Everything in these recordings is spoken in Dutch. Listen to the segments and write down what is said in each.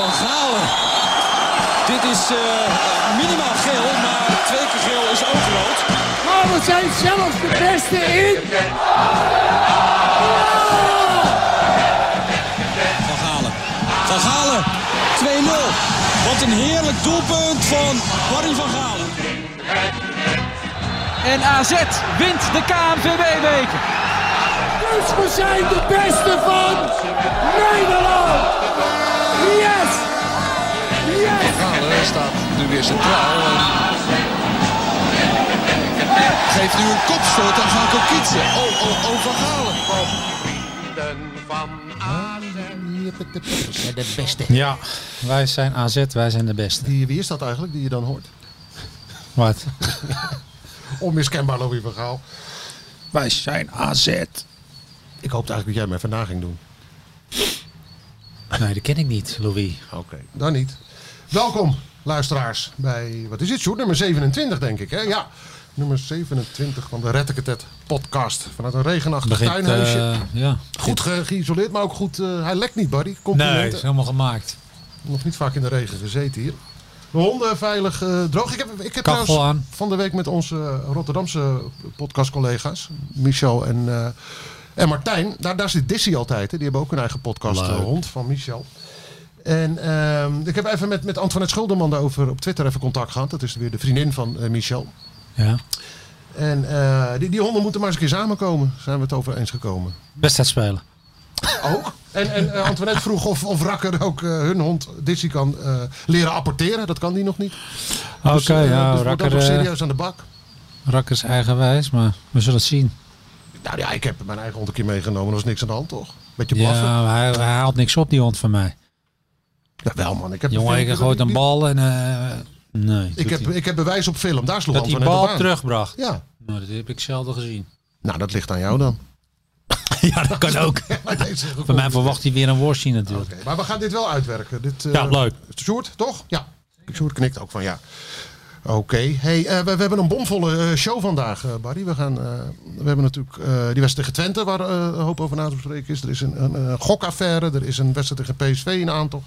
Van Galen. Dit is eh, minimaal geel, maar twee keer geel is ook rood. Maar we zijn zelfs de beste in. Van Galen. Van Galen. 2-0. Wat een heerlijk doelpunt van Barry van Galen. En AZ wint de KNVB-beker. Dus we zijn de beste van Nederland. Yes. Yes. Galen staat nu weer centraal. En geeft nu een kopstoot aan Van Kokitse. Oh, oh, oh, Van Galen. De beste. Ja, wij zijn AZ, wij zijn de beste. Die, wie is dat eigenlijk die je dan hoort? Wat? Onmiskenbaar Louis van Gaal. Wij zijn AZ. Ik hoopte eigenlijk dat jij me even na ging doen. Nee, dat ken ik niet, Louis. Oké, dan niet. Welkom, luisteraars, bij, wat is dit, Sjoerd? Nummer 27, denk ik, hè? Ja, nummer 27 van de Rettiketet podcast. Vanuit een regenachtig Begint, tuinhuisje. eh, ja. goed ge- geïsoleerd, maar ook goed... eh, hij lekt niet, Barry. Nee, is helemaal gemaakt. Nog niet vaak in de regen gezeten hier. De honden veilig eh, droog. Ik heb, ik heb Kachel trouwens aan. van de week met onze Rotterdamse podcastcollega's, Michel en, eh, en Martijn. Daar, daar zit Dissy altijd. Hè. Die hebben ook een eigen podcast, Leuk. eh, Hond van Michel. En ehm, ik heb even met, met Antoinette Schulderman daarover op Twitter even contact gehad. Dat is weer de vriendin van eh, Michel. Ja. En eh, die, die honden moeten maar eens een keer samenkomen. Zijn we het over eens gekomen. Wedstrijd spelen. Ook. En, en Antoinette vroeg of, of Rakker ook hun hond Dissy kan leren apporteren. Dat kan die nog niet. Oké, Dus, eh, ja, dus wordt Rakker, ook nog serieus aan de bak. Rakker is eigenwijs, maar we zullen het zien. Nou ja, ik heb mijn eigen hond een keer meegenomen. Er was niks aan de hand, toch? Beetje blaffen. Ja, maar hij, hij haalt niks op, die hond van mij. Ja, wel man. Ik heb, Jongen, ik gooit een bal en... eh nee. Ik heb, hij. ik heb bewijs op film. Daar sloeg dat die Antoinette bal aan. terugbracht. Ja. Nou, dat heb ik zelden gezien. Nou, dat ligt aan jou dan. ja, dat kan ook. Van mij verwacht hij weer een worstje natuurlijk. Oké, maar we gaan dit wel uitwerken. Dit, eh, Ja, leuk. Sjoerd, toch? Ja. Sjoerd knikt ook van ja. Oké. Hey, eh, we, we hebben een bomvolle eh, show vandaag, eh, Barry. We, gaan, we hebben natuurlijk die wedstrijd tegen Twente, waar een hoop over na te bespreken is. Er is een, een, gokaffaire. Er is een wedstrijd tegen PSV in aantocht.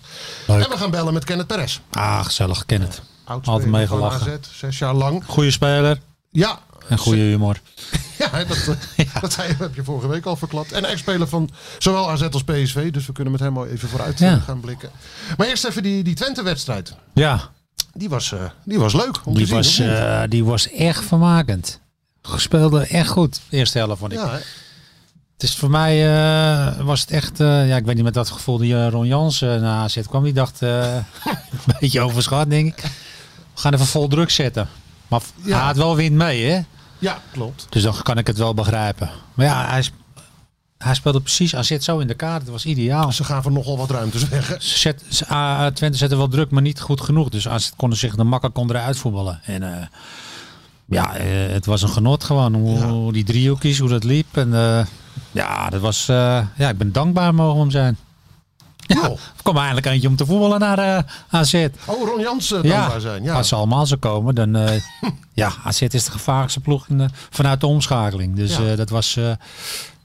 Leuk. En we gaan bellen met Kenneth Perez. Ah, gezellig, ken het. Oud Altijd speler mee van gelachen. AZ, zes jaar lang. Goeie speler Ja, en goede humor. Ja, dat, dat heb je vorige week al verklapt. En ex-speler van zowel AZ als PSV. Dus we kunnen met hem al even vooruit Ja. gaan blikken. Maar eerst even die, die Twente-wedstrijd. Ja, Die was, eh, die was leuk om die te zien. was, niet? eh, die was echt vermakend. Speelde echt goed, de eerste helft vond ik. ja? Het is voor mij eh, was het echt, ja, ik weet niet met dat gevoel die Ron Jans eh, naar AZ kwam. Die dacht, een beetje overschat denk ik. We gaan even vol druk zetten. Maar Ja. hij had wel wind mee hè. ja, klopt. Dus dan kan ik het wel begrijpen. Maar ja, hij, sp- hij speelde precies AZ zo in de kaart. Het was ideaal. Ze gaven nogal wat ruimtes weg. Ze Zet, ze- Twente zette wel druk, maar niet goed genoeg. Dus het konden zich de makkelijk konden eruit voetballen. En eh, ja, eh, het was een genot gewoon. Hoe, Ja. hoe die driehoekjes, hoe dat liep. En eh, ja, dat was, ja, ik ben dankbaar mogen hem zijn. Ja, er kwam eindelijk eentje om te voetballen naar eh, AZ. Oh, Ron Jans uh, Ja, dankbaar zijn. Ja. als ze allemaal zo komen, dan... ja, AZ is de gevaarlijkste ploeg in de- vanuit de omschakeling. Dus Ja. dat was,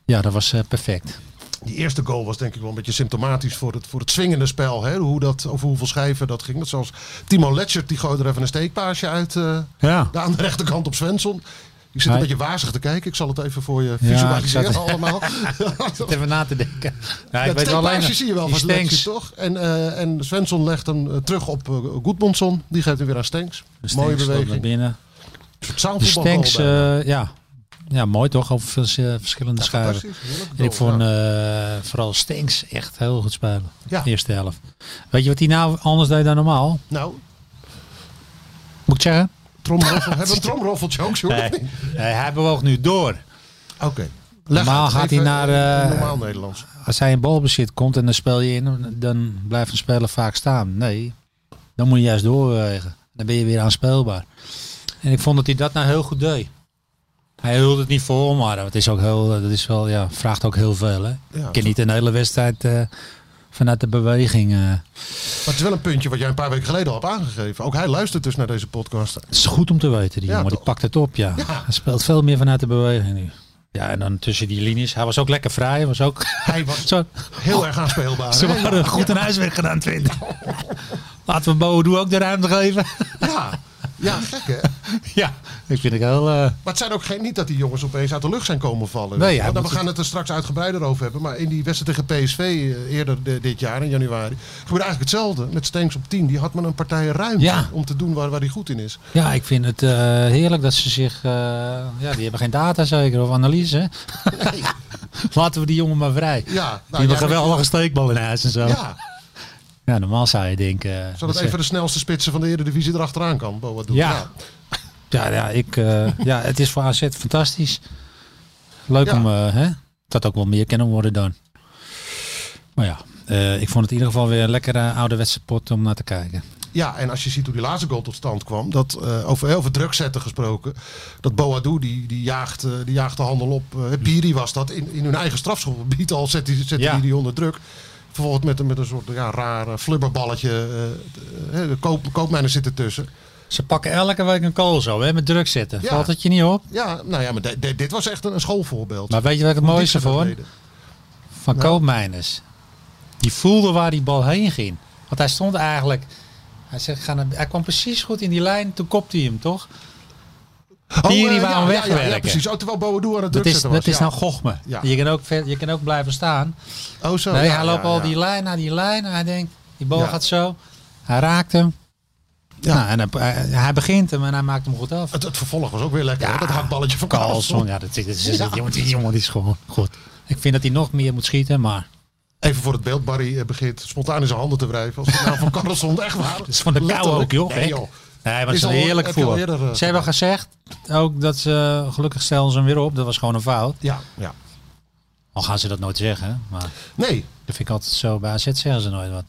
ja, dat was eh, perfect. Die eerste goal was denk ik wel een beetje symptomatisch voor het, voor het swingende spel. Hè? Hoe dat, over hoeveel schijven dat ging. Dat zoals Timo Letchert, die gooide er even een steekpaasje uit. Ja. daar aan de rechterkant op Svensson. Ik zit een beetje wazig te kijken. Ik zal het even voor je Ja, visualiseren ik zat- allemaal. Even na te denken. Ja, nog- zie je wel van Stenks. toch? En, eh, en Svensson legt hem terug op uh, Goedmondson. Die geeft hem weer aan Stenks. Mooie beweging. binnen. Een soort De zaalvoetbalgoal Stenks, ja. Ja, mooi toch? Over veel, eh, verschillende Ja, schuiven. En ik vond ja. eh, vooral Stenks echt heel goed spelen. Ja. Eerste helft. Weet je wat hij nou anders deed dan normaal? Nou, Moet ik zeggen? tromroffel. Hebben we een tromroffeltje ook, zo? Nee, nee, hij bewoog nu door. Oké. Normaal gaat hij naar, eh, normaal Nederlands. Als hij in balbezit komt en dan speel je in, dan blijft een speler vaak staan. Nee, dan moet je juist doorwegen. Dan ben je weer aanspeelbaar. En ik vond dat hij dat nou heel goed deed. Hij hield het niet vol, maar dat is ook heel, dat is wel, ja, vraagt ook heel veel. Hè? Ja, ik ken niet een hele wedstrijd eh, vanuit de beweging. eh. Maar het is wel een puntje wat jij een paar weken geleden al hebt aangegeven. Ook hij luistert dus naar deze podcast. Het is goed om te weten, die Ja, jongen. Die pakt het op, ja. Ja. Hij speelt veel meer vanuit de beweging nu. Ja, en dan tussen die linies. Hij was ook lekker vrij. Was ook Hij was zo. heel erg aanspeelbaar. Ze waren goed hun huiswerk gedaan, Twente. Laten we Boadu ook de ruimte geven. Ja, ja, gek hè. ja, ik vind het heel... eh, Maar het zijn ook geen, niet dat die jongens opeens uit de lucht zijn komen vallen. Nee, Want hij we gaan het er straks uitgebreider over hebben. Maar in die wedstrijd tegen PSV eh, eerder de- dit jaar, in januari, gebeurde eigenlijk hetzelfde. Met Stenks op 10. Die had men een partij ruimte Ja. om te doen waar, waar hij goed in is. Ja, ik vind het eh, heerlijk dat ze zich... ja, die hebben geen data zeker of analyse. Laten we die jongen maar vrij. Ja, nou, die hebben ja, geweldige steekbal in huis en zo. Ja, Ja, normaal zou je denken... eh, zodat dat even de snelste spitsen van de Eredivisie erachteraan kan. Boa doet. Ja. Ja, ja, ik, eh, ja, het is voor AZ fantastisch. Leuk Ja. om, eh, hè? Dat ook wel meer kunnen worden dan. Maar ja, ik vond het in ieder geval weer een lekkere ouderwetse pot om naar te kijken. Ja, en als je ziet hoe die laatste goal tot stand kwam, dat over heel veel druk zetten gesproken, dat Boadu die, die, jaagt, die jaagt de handel op. eh Piri was dat in, in hun eigen strafschopgebied al zet Ja. hij die onder druk. Vervolgens met, een- met een soort ja, raar eh, flubberballetje. eh, eh, de koop, koopmijnen zitten tussen. Ze pakken elke week een kool zo, hè, met druk zetten. Ja. Valt het je niet op? Ja, nou ja, maar de- de- dit was echt een, een schoolvoorbeeld. Maar weet je wat het mooiste deden. Van Nou. Koopmijners. Die voelde waar die bal heen ging. Want hij stond eigenlijk... Hij, zegt, hij kwam precies goed in die lijn, toen kopte hij hem, toch? Oh, eh, ja, wegwerken. Ja, precies. Oh, terwijl aan het druk Dat is, dat nou gochme. Je, kan ook, je kan ook blijven staan. Oh, zo. Nee, hij loopt al die lijn naar die lijn. En hij denkt, die bal gaat zo. Hij raakt hem. Ja. Ja. en hij, begint hem en hij maakt hem goed af. Het, het vervolg was ook weer lekker. Ja. Dat hakballetje van Carlson, ja, dat, is- dat is, die, jongen, die jongen die is gewoon goed. Ik vind dat hij nog meer moet schieten, maar Even voor het beeld. Barry eh, begint spontaan in zijn handen te wrijven. Als naam van Carlson echt waar. dat is van de kou ook, joh. Nee, gek. joh. Nee, maar Is een heerlijk voor. eerder, eh, Ze hebben gezegd ook dat ze, gelukkig stellen ze hem weer op. Dat was gewoon een fout. Ja, ja. Al gaan ze dat nooit zeggen. Maar dat Nee, vind ik altijd zo. Bij AZ zeggen ze nooit wat.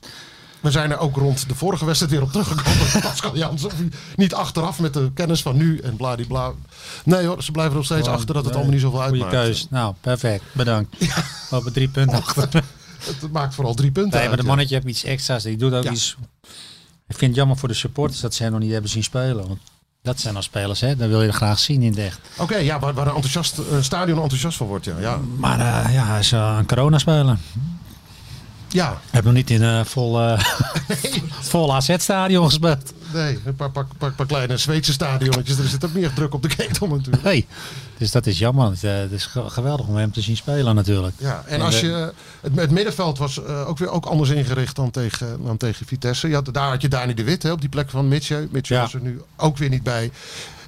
we zijn er ook rond de vorige wedstrijd weer op teruggekomen. Pascal Jansen. Niet achteraf met de kennis van nu en bladibla. Nee hoor, ze blijven nog steeds achter dat het nee, allemaal niet zoveel Goeie uitmaakt. keus. Nou, perfect. Bedankt. Lopen drie punten achter. Het maakt vooral drie punten Nee, maar de ja. mannetje heeft iets extra's. Die doet ook Ja. iets. Ik vind het jammer voor de supporters dat ze hem nog niet hebben zien spelen. Want dat zijn al spelers, hè? Dat wil je graag zien in het echt. Oké, ja, waar, waar een, enthousiast, een stadion enthousiast van wordt. Ja, ja. Maar eh, ja, hij is eh, een corona-speler. ja heeft nog niet in een vol, eh vol AZ-stadion gespeeld. Nee, een paar, paar, paar, paar kleine Zweedse stadionnetjes. Er zit ook echt druk op de ketel natuurlijk. Nee. Dus dat is jammer. Het, eh, het is ge- geweldig om hem te zien spelen natuurlijk. Ja, en En als je, het, het middenveld was eh, ook weer ook anders ingericht dan tegen, dan tegen Vitesse. Je had, daar had je Dani de Wit hè, op die plek van Mitje. Mitje Ja. was er nu ook weer niet bij.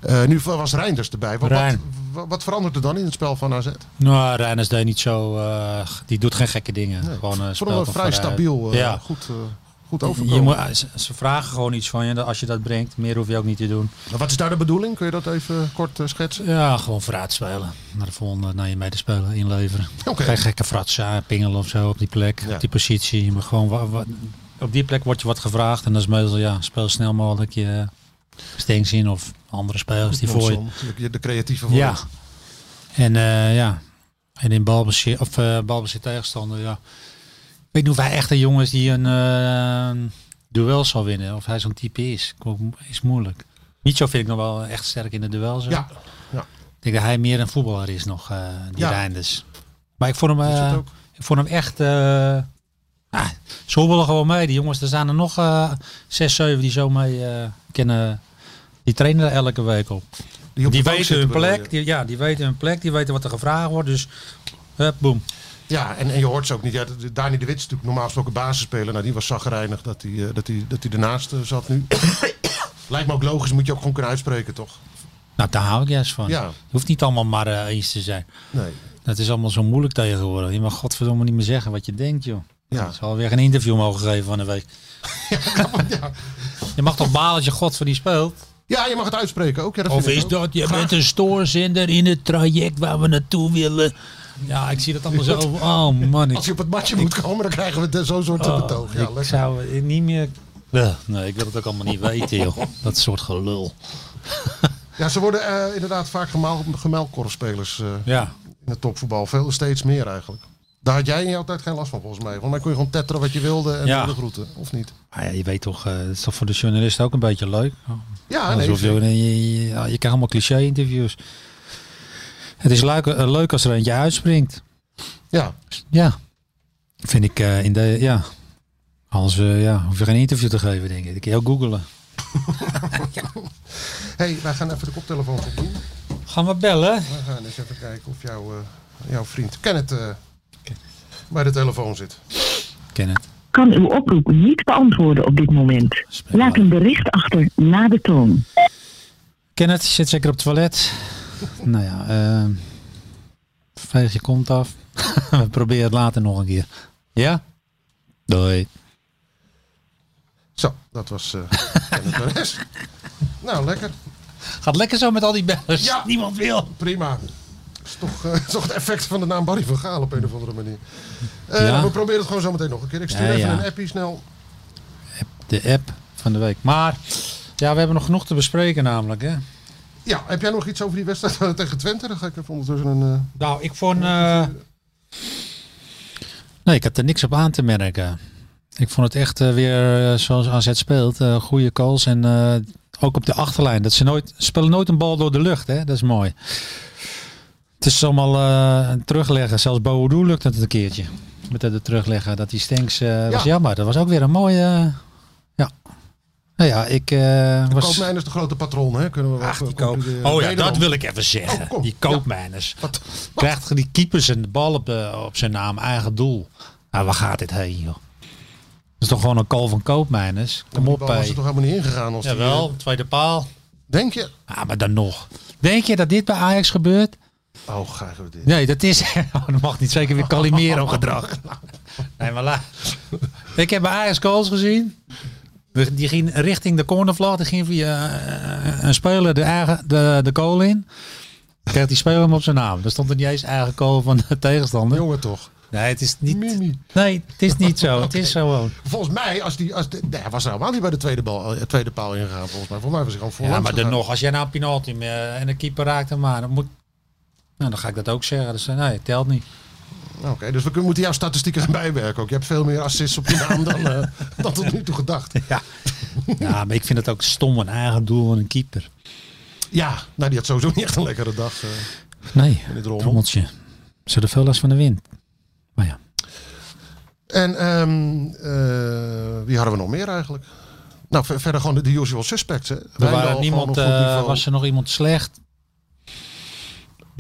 Eh, nu was Reinders erbij. Wat, Rijn. wat, wat verandert er dan in het spel van AZ? Nou, Reiners deed niet zo... eh, die doet geen gekke dingen. Gewoon eh speelt hem van vrij stabiel, eh, ja. goed, eh, Je moet, ze, ze vragen gewoon iets van je als je dat brengt. Meer hoef je ook niet te doen. Maar Wat is daar de bedoeling? Kun je dat even kort eh, schetsen? Ja, gewoon vooruit spelen. Naar de volgende, naar je medespeler inleveren. Oké. Geen gekke fratsen, pingelen of zo op die plek, Ja. op die positie. Maar gewoon op die plek wordt je wat gevraagd. En dat is meestal, ja, speel snel mogelijk je Stenks in of andere spelers die voor je. De creatieve voor Ja. En eh, ja, en in balbezit, of uh, balbezit tegenstander, ja. Ik weet niet of hij echt een jongen is die een eh, duel zal winnen. Of hij zo'n type is. Is moeilijk. Micho vind ik nog wel echt sterk in de duel. Zo. Ja, ja. Ik denk dat hij meer een voetballer is nog, uh, die Ja. Reinders. Maar ik vond hem, uh, ook? ik vond hem echt... Uh, ah, ze hobbelen gewoon mee. Die jongens, er staan er nog zes, zeven die zo mee kennen. Die trainen er elke week op. Die, op die weten hun plek. Die, ja, die weten hun plek. Die weten wat er gevraagd wordt. Dus, hup, boom. Ja, en, en je hoort ze ook niet. Ja, Dani de Wit is natuurlijk normaal gesproken basisspeler. Nou, die was zagrijnig dat hij, eh, dat hij, dat hij ernaast eh, zat nu. Lijkt me ook logisch, moet je ook gewoon kunnen uitspreken, toch? Nou, daar hou ik juist van. Ja. Het hoeft niet allemaal maar uh, eens te zijn. Nee. Dat is allemaal zo moeilijk tegenwoordig. Je mag godverdomme niet meer zeggen wat je denkt, joh. Ja. Je zal weer geen interview mogen geven van de week. ja. Je mag toch balen als je god voor die speelt? ja, je mag het uitspreken ook. Ja, dat Of vind ik is ook. dat, je Graag. bent een stoorzender in het traject waar we naartoe willen. Ja, ik zie dat allemaal zo. Oh man, ik, Als je op het matje moet komen, dan krijgen we zo'n soort oh, betoog. Ja, ik lekker. zou niet meer... Ugh, Nee, ik wil het ook allemaal niet weten, joh. Dat soort gelul. ja, ze worden eh, inderdaad vaak gemel- gemelkorfspelers eh Ja, in het topvoetbal. Veel, steeds meer eigenlijk. Daar had jij in jouw tijd geen last van volgens mij. Want dan kon je gewoon tetteren wat je wilde en Ja. de groeten. Of niet? maar ja, je weet toch, eh, het is toch voor de journalist ook een beetje leuk. Ja, nee. Alsof je, je, je, ja, je krijgt allemaal cliché-interviews. Het is leuk, eh, leuk als er eentje uitspringt. Ja, Ja, vind ik eh, in de, ja. Als, eh, ja, hoef je geen interview te geven, denk ik. Je ook googelen. hey, wij gaan even de koptelefoon opdoen. Gaan we bellen? We gaan eens even kijken of jouw, eh, jouw vriend Kenneth eh, bij de telefoon zit. Ken het. kan uw oproep niet beantwoorden op dit moment. Laat een bericht achter na de toon. Ken het, zit zeker op het toilet. nou ja, eh veeg je kont af. we proberen het later nog een keer. Ja? Doei. Zo, dat was Perez. Nou, lekker. Gaat lekker zo met al die bellers. Ja. Niemand wil. Prima. Dat is toch, eh, is toch het effect van de naam Barry van Gaal op een of andere manier. Eh, Ja. We proberen het gewoon zo meteen nog een keer. Ik stuur Ja, even ja. een appie snel. De app van de week. Maar ja, we hebben nog genoeg te bespreken namelijk. Hè? Ja, heb jij nog iets over die wedstrijd tegen Twente? Dan ga ik even ondertussen een... eh, Nou, ik vond... eh, Nee, ik had er niks op aan te merken. Ik vond het echt eh, weer zoals AZ speelt. eh goede calls en eh, ook op de achterlijn. Dat ze nooit spelen nooit een bal door de lucht. Hè? Dat is mooi. Het is allemaal eh, terugleggen. Zelfs Boudou lukt het een keertje. Met het terugleggen. Dat die Stenks eh, was Ja. jammer. Dat was ook weer een mooie... ja. Nou ja, ik eh was... Koopmijn is de grote patroon, hè? Kunnen we wel Ach, die eh, koop... concluderen. Oh ja, dat wil ik even zeggen. Oh. Die koopmijners. Wat? Krijgt die keeper zijn bal op, de, op zijn naam, eigen doel. Nou, waar gaat dit heen, joh? Dat is toch gewoon een call van koopmijners? Kom Die op, was er toch helemaal niet ingegaan? Als die, Jawel, eh, tweede paal. denk je? Ah, maar dan nog. Denk je dat dit bij Ajax gebeurt? Oh, krijgen we dit. Nee, dat is... Oh, dat mag niet. Zeker weer Calimero gedrag. Nee, maar la. Ik heb bij Ajax goals gezien. We- Die ging richting de cornervlag. Die ging via eh, een speler de, eigen, de, de goal in. Kreeg die speler hem op zijn naam. Er stond er niet eens eigen goal van de tegenstander. Jongen toch. Nee, het is niet. Mimi. Nee, het is niet zo. Het is gewoon. Volgens mij, als die, als de, nee, hij was er helemaal niet bij de tweede, bal, eh, tweede paal ingegaan. Volgens mij, volgens mij was hij gewoon Ja, voorlangs maar dan nog, als jij nou een penalty eh, en de keeper raakt hem aan, dan moet. Nou, dan ga ik dat ook zeggen. Dus nee, het telt niet. Oké, dus we kunnen- moeten jouw statistieken gaan bijwerken ook. Je hebt veel meer assists op je naam dan, eh, dan tot nu toe gedacht. Ja. ja, maar ik vind het ook stom, een eigen doel van een keeper. Ja, nou die had sowieso niet echt een lekkere dag. eh. Nee, In het rommel. trommeltje. Ze hadden veel last van de wind. Maar ja. En ehm, eh, wie hadden we nog meer eigenlijk? Nou, ver- verder gewoon de, de usual suspects. Hè. Er waren niemand, was er nog iemand slecht?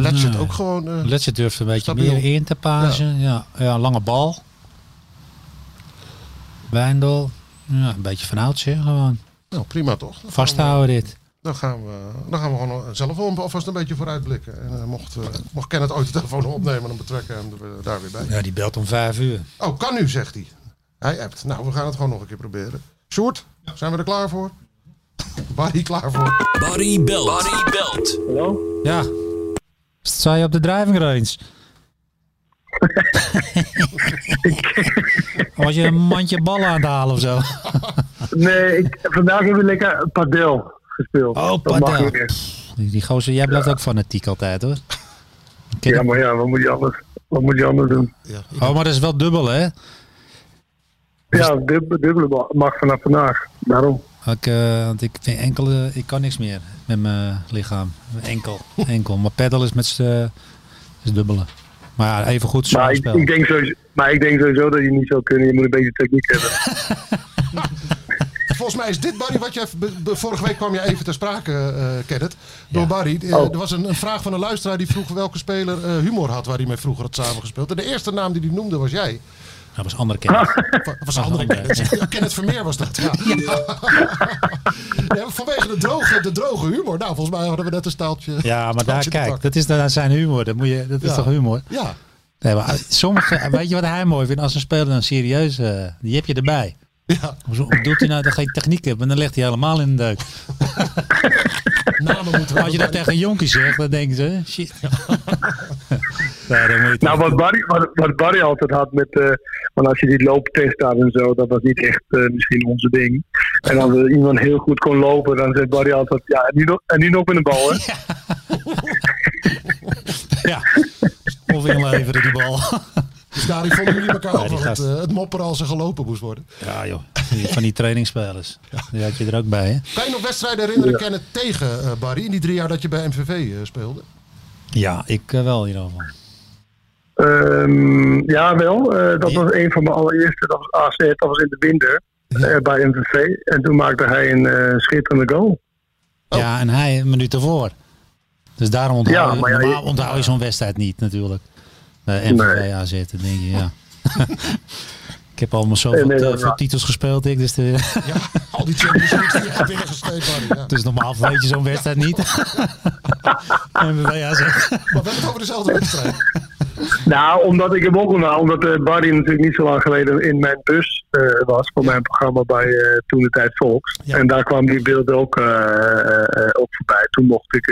Bledsoe Nee. ook gewoon... eh, Letze durfde een beetje Stabiel. meer in te pasen. Ja. Ja, lange bal. Wijndal. Ja, een beetje van oudsher gewoon. nou, prima toch? Dan gaan we- Vasthouden dit. Dan gaan we, dan gaan we gewoon zelf wel alvast een beetje vooruitblikken. En eh, mocht, eh mocht Kenneth ooit de telefoon opnemen, dan betrekken we hem er- daar weer bij. Ja, die belt om vijf uur. Oh, kan nu, zegt hij. Hij appt. Nou, we gaan het gewoon nog een keer proberen. Sjoerd, zijn we er klaar voor? Barry, klaar voor? Barry belt. Barry belt. Ja. Sta je op de driving range? Was je een mandje ballen aan het halen of zo? Nee, ik, vandaag hebben we lekker padel gespeeld. Oh, Dat mag padel. Die, die gozer, jij blijft ook fanatiek altijd hoor. Ken Ja, maar ja, wat moet je anders, wat moet je anders doen? Ja, Oh, maar dat is wel dubbel hè? Ja, dubbele, bal mag vanaf vandaag. Daarom. Ik, eh, want ik vind enkele, ik kan niks meer met mijn lichaam. Enkel, enkel. Maar pedal is met z'n is dubbele. Maar ja, even goed Maar ik, spel. ik denk sowieso, maar ik denk sowieso dat je niet zou kunnen. Je moet een beetje techniek hebben. Volgens mij is dit, Barry, wat je vorige week kwam je even ter sprake, eh Kenneth, door Ja. Barry. Eh, Oh. Er was een, een vraag van een luisteraar die vroeg welke speler eh, humor had waar hij mee vroeger had samengespeeld. En de eerste naam die hij noemde was jij. Dat was andere kennis. Va- was een andere andere. Kenneth. Ja, Kenneth Vermeer was dat, ja. Ja, vanwege de droge, de droge humor. Nou, volgens mij hadden we net een staaltje. Ja, maar daar kijk, dat is dan zijn humor. Dat, moet je, dat is toch humor? Ja, Nee, maar sommige, weet je wat hij mooi vindt? Als een speler dan serieus, eh, die heb je erbij. Ja. Hoezo doet hij nou dat geen techniek heeft? En dan ligt hij helemaal in de deuk. Namen moeten Als je dat tegen een jonkie zegt, dan denken ze, shit. nee, dan moet je Nou, toch- wat Barry, wat, wat Barry altijd had met. eh want als je die looptest had en zo, dat was niet echt eh, misschien onze ding. En als er iemand heel goed kon lopen, dan zei Barry altijd. Ja, en nu nog, en nu nog met een bal, hè? Ja, of inleveren die bal. Dus daar vonden jullie elkaar Ja, over het, eh, het mopperen als er gelopen moest worden. Ja joh, van die trainingsspelers. Die had je er ook bij hè? Kan je nog wedstrijden herinneren, Kenneth, tegen eh, Barry in die drie jaar dat je bij MVV eh, speelde? Ja, ik wel in ieder geval. Ehm, ja, wel. Eh, dat Ja. was een van mijn allereerste. Dat was AZ, dat was in de winter. eh, bij MVV. En toen maakte hij een eh, schitterende goal. Ja, en hij een minuut ervoor. Dus daarom onthoud, Ja, ja, je- onthoud je zo'n wedstrijd niet natuurlijk. Bij MVV. AZ, dan denk je, ja. ik heb allemaal zoveel Nee, eh, titels gespeeld. Ik, dus, de, Ja, al die Champions League die binnengestreept waren. Ja. dus normaal weet je zo'n wedstrijd niet. MVV AZ. Maar we hebben het over dezelfde wedstrijd. Nou, omdat ik hem ook nou, omdat eh Barry natuurlijk niet zo lang geleden in mijn bus eh, was voor mijn programma bij eh, Toen de Tijd Volks. Ja. En daar kwamen die beelden ook, eh, eh, eh, ook voorbij. Toen mocht ik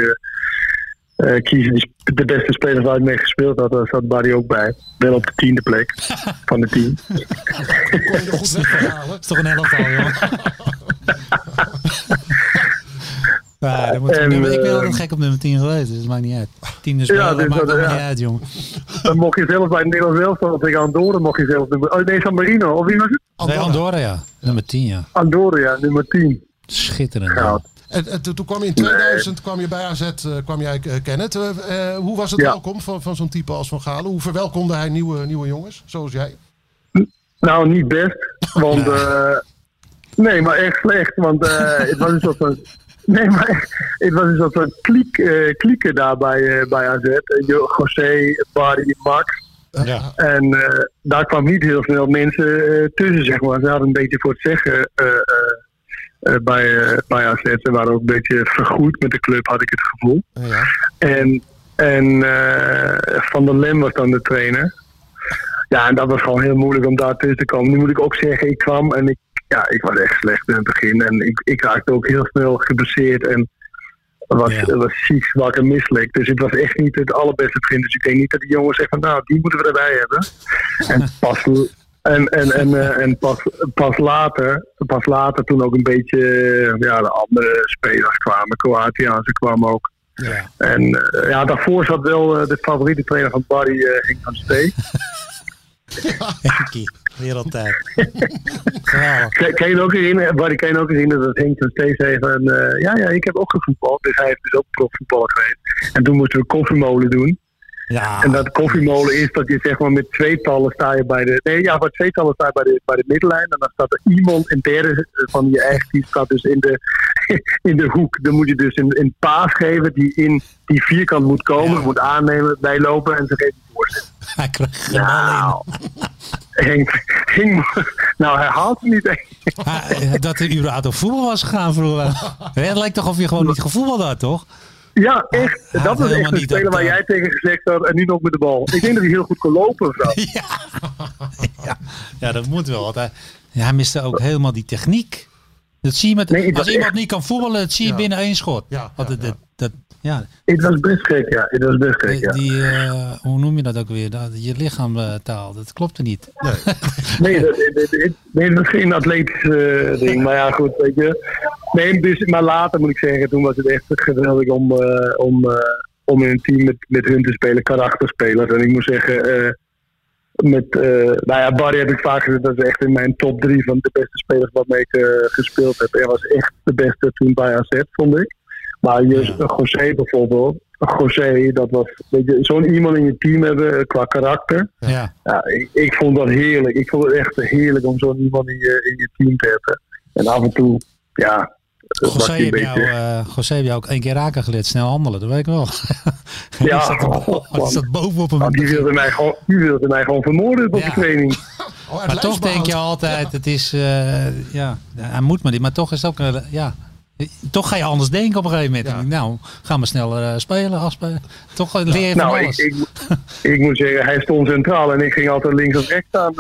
eh, eh, kiezen die de beste spelers waar ik mee gespeeld had. Daar zat Barry ook bij. Wel op de tiende plek van de team. Kon je goed weghalen. Dat is toch een elftal, jongen. Ja, dan moet En, nummer, ik ben eh, altijd gek op nummer 10 geweest, dus het maakt niet uit. 10 is Ja, wel, dat dus maakt dat- ja. niet uit, jongen. Dan mocht je zelfs bij het Nederlands elftal tegen Andorra mocht je nummer... Oh nee, San Marino. Of wie was het? Nee, Andorra, ja. Nummer 10, ja. Andorra, ja, nummer 10. Schitterend. Goud. En, en toen toen kwam je in 2000 kwam je bij AZ, eh, kwam jij eh, Kenneth. Eh, hoe was het Ja. welkom van, van zo'n type als Van Galen? Hoe verwelkomde hij nieuwe, nieuwe jongens, zoals jij? Nou, niet best. Want, eh, nee, maar echt slecht. Want eh, het was een soort van. Nee, maar echt, het was een soort van kliek, eh, klieken daar bij, eh, bij AZ. Jo- José, Barry, Max. Ja. En eh, daar kwam niet heel snel mensen eh, tussen, zeg maar. Ze hadden een beetje voor het zeggen eh, eh, eh, bij, eh, bij AZ. Ze waren ook een beetje vergoed met de club, had ik het gevoel. Ja. En, en eh, Van der Lem was dan de trainer. Ja, en dat was gewoon heel moeilijk om daar tussen te komen. Nu moet ik ook zeggen, ik kwam en ik, ja, ik was echt slecht in het begin. En ik, ik raakte ook heel snel geblesseerd en was, Ja. was ziek, zwak en misselijk. Dus het was echt niet het allerbeste begin. Dus ik denk niet dat die jongens zeggen van, nou, die moeten we erbij hebben. en pas, en, en, en, eh, en pas, pas later, pas later toen ook een beetje, ja, de andere spelers kwamen. Kroatiaanse kwamen ook. Ja. En eh, ja, daarvoor zat wel eh, de favoriete trainer van Barry, eh Henk van Stee. Henkie, wereldtijd. Geweldig. Kan je ook herinneren, Barry, kan je ook herinneren dat Henk van Stee zei van... ja, ja, ik heb ook gevoetbald. Dus hij heeft dus ook profvoetballer geweest. En toen moesten we koffiemolen doen. Ja, En dat koffiemolen is dat je zeg maar met tweetallen sta je bij de... Nee, ja, met tweetallen sta je bij de, bij de middenlijn. En dan staat er iemand, een derde van je eigen team, staat dus in de, in de hoek. Dan moet je dus een, een paas geven die in die vierkant moet komen. Ja. Moet aannemen, bijlopen en ze geven die voorzet. hij bal Nou, Henk, Henk, nou hij haalt het niet eens. in. Eh, dat er überhaupt op voetbal was gegaan vroeger. Het lijkt toch of je gewoon niet gevoetbald had, toch? Ja, echt. Hij dat was echt helemaal een speler dat, waar eh, jij tegen gezegd had en nu nog met de bal. Ik denk dat hij heel goed kon lopen of zo. Ja. ja. ja, dat moet wel. Want hij, ja, hij miste ook helemaal die techniek. Dat zie je met, Nee, als iemand echt- niet kan voetballen, dat zie je Ja. binnen één schot. Ja, ja, ja. Het was best gek, ja. Het was best gek, Die, ja. die, eh, hoe noem je dat ook weer? Dat, je lichaamtaal, dat klopte niet. Nee, dat, dat- dat- nee, dat is geen atletisch eh, ding. Maar ja, goed, weet je. Nee, dus, maar later moet ik zeggen, toen was het echt geweldig om, eh, om, eh, om in een team met, met hun te spelen, karakterspelers. En ik moet zeggen, eh, met, eh, nou ja, Barry heb ik vaak gezegd, dat is echt in mijn top drie van de beste spelers waarmee ik eh, gespeeld heb. Hij was echt de beste toen bij AZ, vond ik. Maar Ja. José bijvoorbeeld, José, dat was, weet je, zo'n iemand in je team hebben eh, qua karakter. Ja. Ja, ik, ik vond dat heerlijk. Ik vond het echt heerlijk om zo'n iemand in je, in je team te hebben. En af en toe, ja, José heb, jou, beetje... eh, José heb jou ook één keer raken geleerd. Snel handelen, dat weet ik wel. Ja, zat, oh, zat bovenop hem. Nou, die, wilde mij gewoon, die wilde mij gewoon vermoorden op Ja. de training. Oh, Maar toch denk je altijd, het is, eh, ja, hij moet maar niet. Maar toch is het ook, een- ja, toch ga je anders denken op een gegeven moment. Ja. Ik, Nou, ga maar sneller eh, spelen, afspelen. Toch eh, leer je van Nou, ik, alles. ik, ik moet zeggen, hij stond centraal en ik ging altijd links of rechts staan.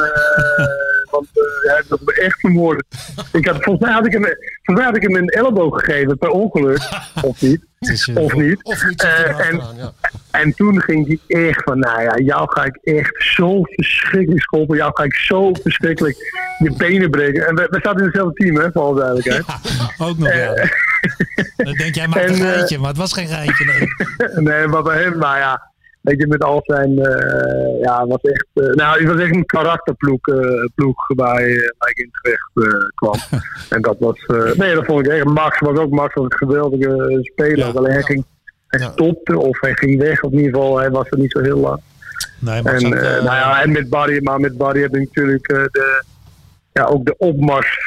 want eh, hij wilde me echt vermoorden. Ik had, volgens, mij had ik hem, volgens mij had ik hem een elleboog gegeven, per ongeluk. Of niet. Het is, eh, Of niet. Of niet, Eh, en, ja. En toen ging hij echt van, nou ja, jou ga ik echt zo verschrikkelijk schoppen. Jou ga ik zo verschrikkelijk je benen breken. En we, we zaten in hetzelfde team, hè, voor alle duidelijkheid. ja, ook nog wel. Dan denk jij maar en, een geintje, maar het was geen geintje. Nee. nee, maar bij hem, nou ja, weet je, met al zijn, eh, ja, was echt, eh, nou, het was echt een karakterploeg eh, ploeg in terecht kwam. en dat was, nee, dat vond ik echt. Max was ook, Max was een geweldige speler. Ja. Alleen hij ging, Hij Ja. stopte of hij ging weg. Of in ieder geval, hij was er niet zo heel lang. Nee, maar En, nou ja, en met Barry, maar met Barry heb ik natuurlijk de, ja, ook de opmars,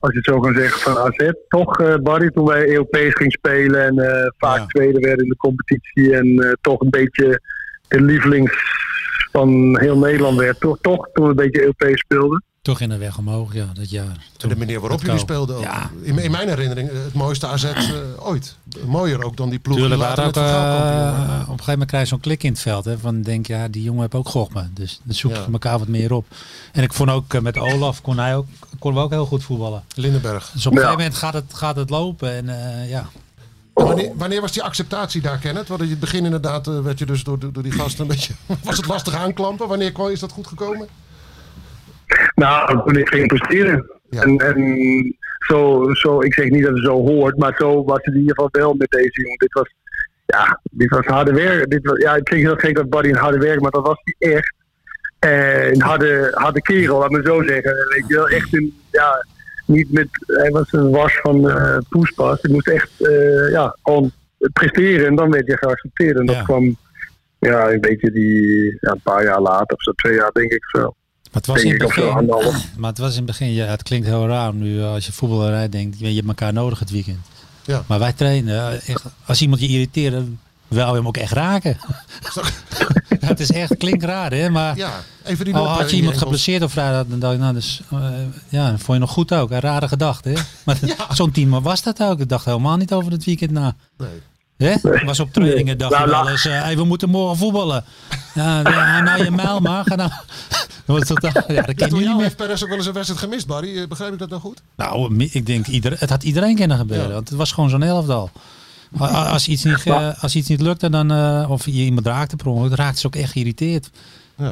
als je het zo kan zeggen, van AZ. Toch, Barry, toen wij Europees ging spelen en vaak Ja. tweede werden in de competitie. En toch een beetje de lievelings van heel Nederland werd. Toch, toch toen we een beetje Europees speelden. toch in de weg omhoog, ja, dat jaar. En de manier waarop jullie speelden ook. Ja. In, in mijn herinnering eh, het mooiste AZ eh, ooit. Mooier ook dan die ploeg Tuurlijk, die waren later ook, eh, waren. op een gegeven moment krijg je zo'n klik in het veld. Hè, van denk, ja, die jongen heeft ook gochme. Dus dan zoek je Ja. elkaar wat meer op. En ik vond ook eh, met Olaf, kon hij ook, konden we ook heel goed voetballen. Lindenberg. Dus op een Ja. gegeven moment gaat het, gaat het lopen. En eh, ja, wanneer, wanneer was die acceptatie daar, Kenneth? Want in het begin inderdaad eh, werd je dus door, door die gasten een beetje... Was het lastig aanklampen? Wanneer kwam- is dat goed gekomen? Nou, toen ik ging presteren. Ja. En, en zo, zo, ik zeg niet dat het zo hoort, maar zo was het in ieder geval wel met deze jongen. Dit was, ja, dit was harde werk. Dit was, ja, het klinkt heel gek dat Buddy een harde werk, maar dat was hij echt. En een harde, harde kerel, laat me zo zeggen. Weet je wel, echt een, ja, niet met, hij was een was van eh poespas. Hij moest echt, eh, ja, gewoon presteren en dan werd je geaccepteerd. En dat Ja. kwam, ja, een beetje die, ja, een paar jaar later of zo, twee jaar denk ik zo. maar het was in het ik begin. Maar het was in het begin, ja, het klinkt heel raar nu eh, als je voetballerij denkt, je je hebt elkaar nodig het weekend. Ja. Maar wij trainen, echt, als iemand je irriteert, je hem ook echt raken. Ja, het is echt, klinkt raar hè, maar Ja, even die had je iemand geblesseerd op vrijdag, dan dacht ik, nou, dus, eh, ja, dat vond je nog goed ook. Een rare gedachte hè. Maar zo'n team was dat ook. Ik dacht helemaal niet over het weekend na. Nee. Hè? Was op trainingen dacht Nou, je wel nou. eens, eh, hey, we moeten morgen voetballen. Ja, ja nou je mijl maar. Ga nou. Dat was totaal- ja, dat ken je niet heeft Perez ook wel eens een wedstrijd gemist, Barry. Eh, Begrijp ik dat nou goed? Nou, ik denk, ieder, het had iedereen kunnen gebeuren. Ja. Want het was gewoon zo'n elftal. Als iets niet, eh, als iets niet lukte, dan, eh, of je iemand raakte per ongeluk, dan raakte ze ook echt geïrriteerd.